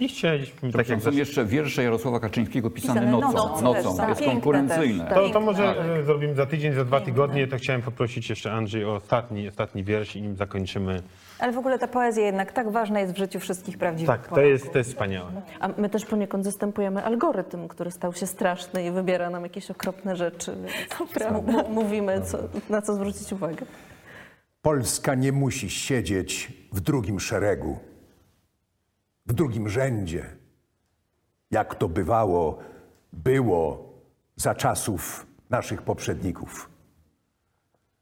I chcieliśmy, tak jak Są jeszcze wiersze Jarosława Kaczyńskiego pisane Pisane nocą. nocą Nocą, też, tak. jest Piękne konkurencyjne. też, tak. To, to może e, zrobimy za tydzień, za dwa tygodnie. To chciałem poprosić jeszcze Andrzej o ostatni, ostatni wiersz i nim zakończymy. Ale w ogóle ta poezja jednak tak ważna jest w życiu wszystkich prawdziwych Tak, to Polaków. jest, to jest wspaniałe. A my też poniekąd zastępujemy algorytm, który stał się straszny i wybiera nam jakieś okropne rzeczy. Więc m- mówimy, co, na co zwrócić uwagę. Polska nie musi siedzieć w drugim szeregu, w drugim rzędzie, jak to bywało, było za czasów naszych poprzedników.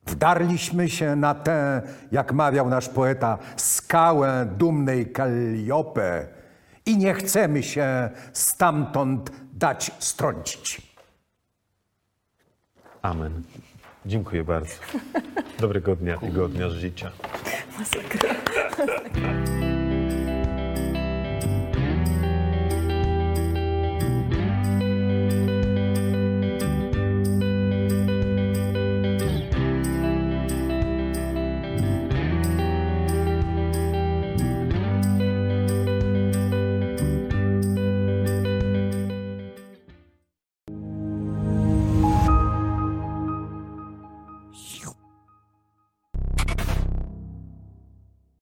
Wdarliśmy się na tę, jak mawiał nasz poeta, skałę dumnej Kalliope i nie chcemy się stamtąd dać strącić. Amen. Dziękuję bardzo. Dobrego dnia, tygodnia życia. Masakra.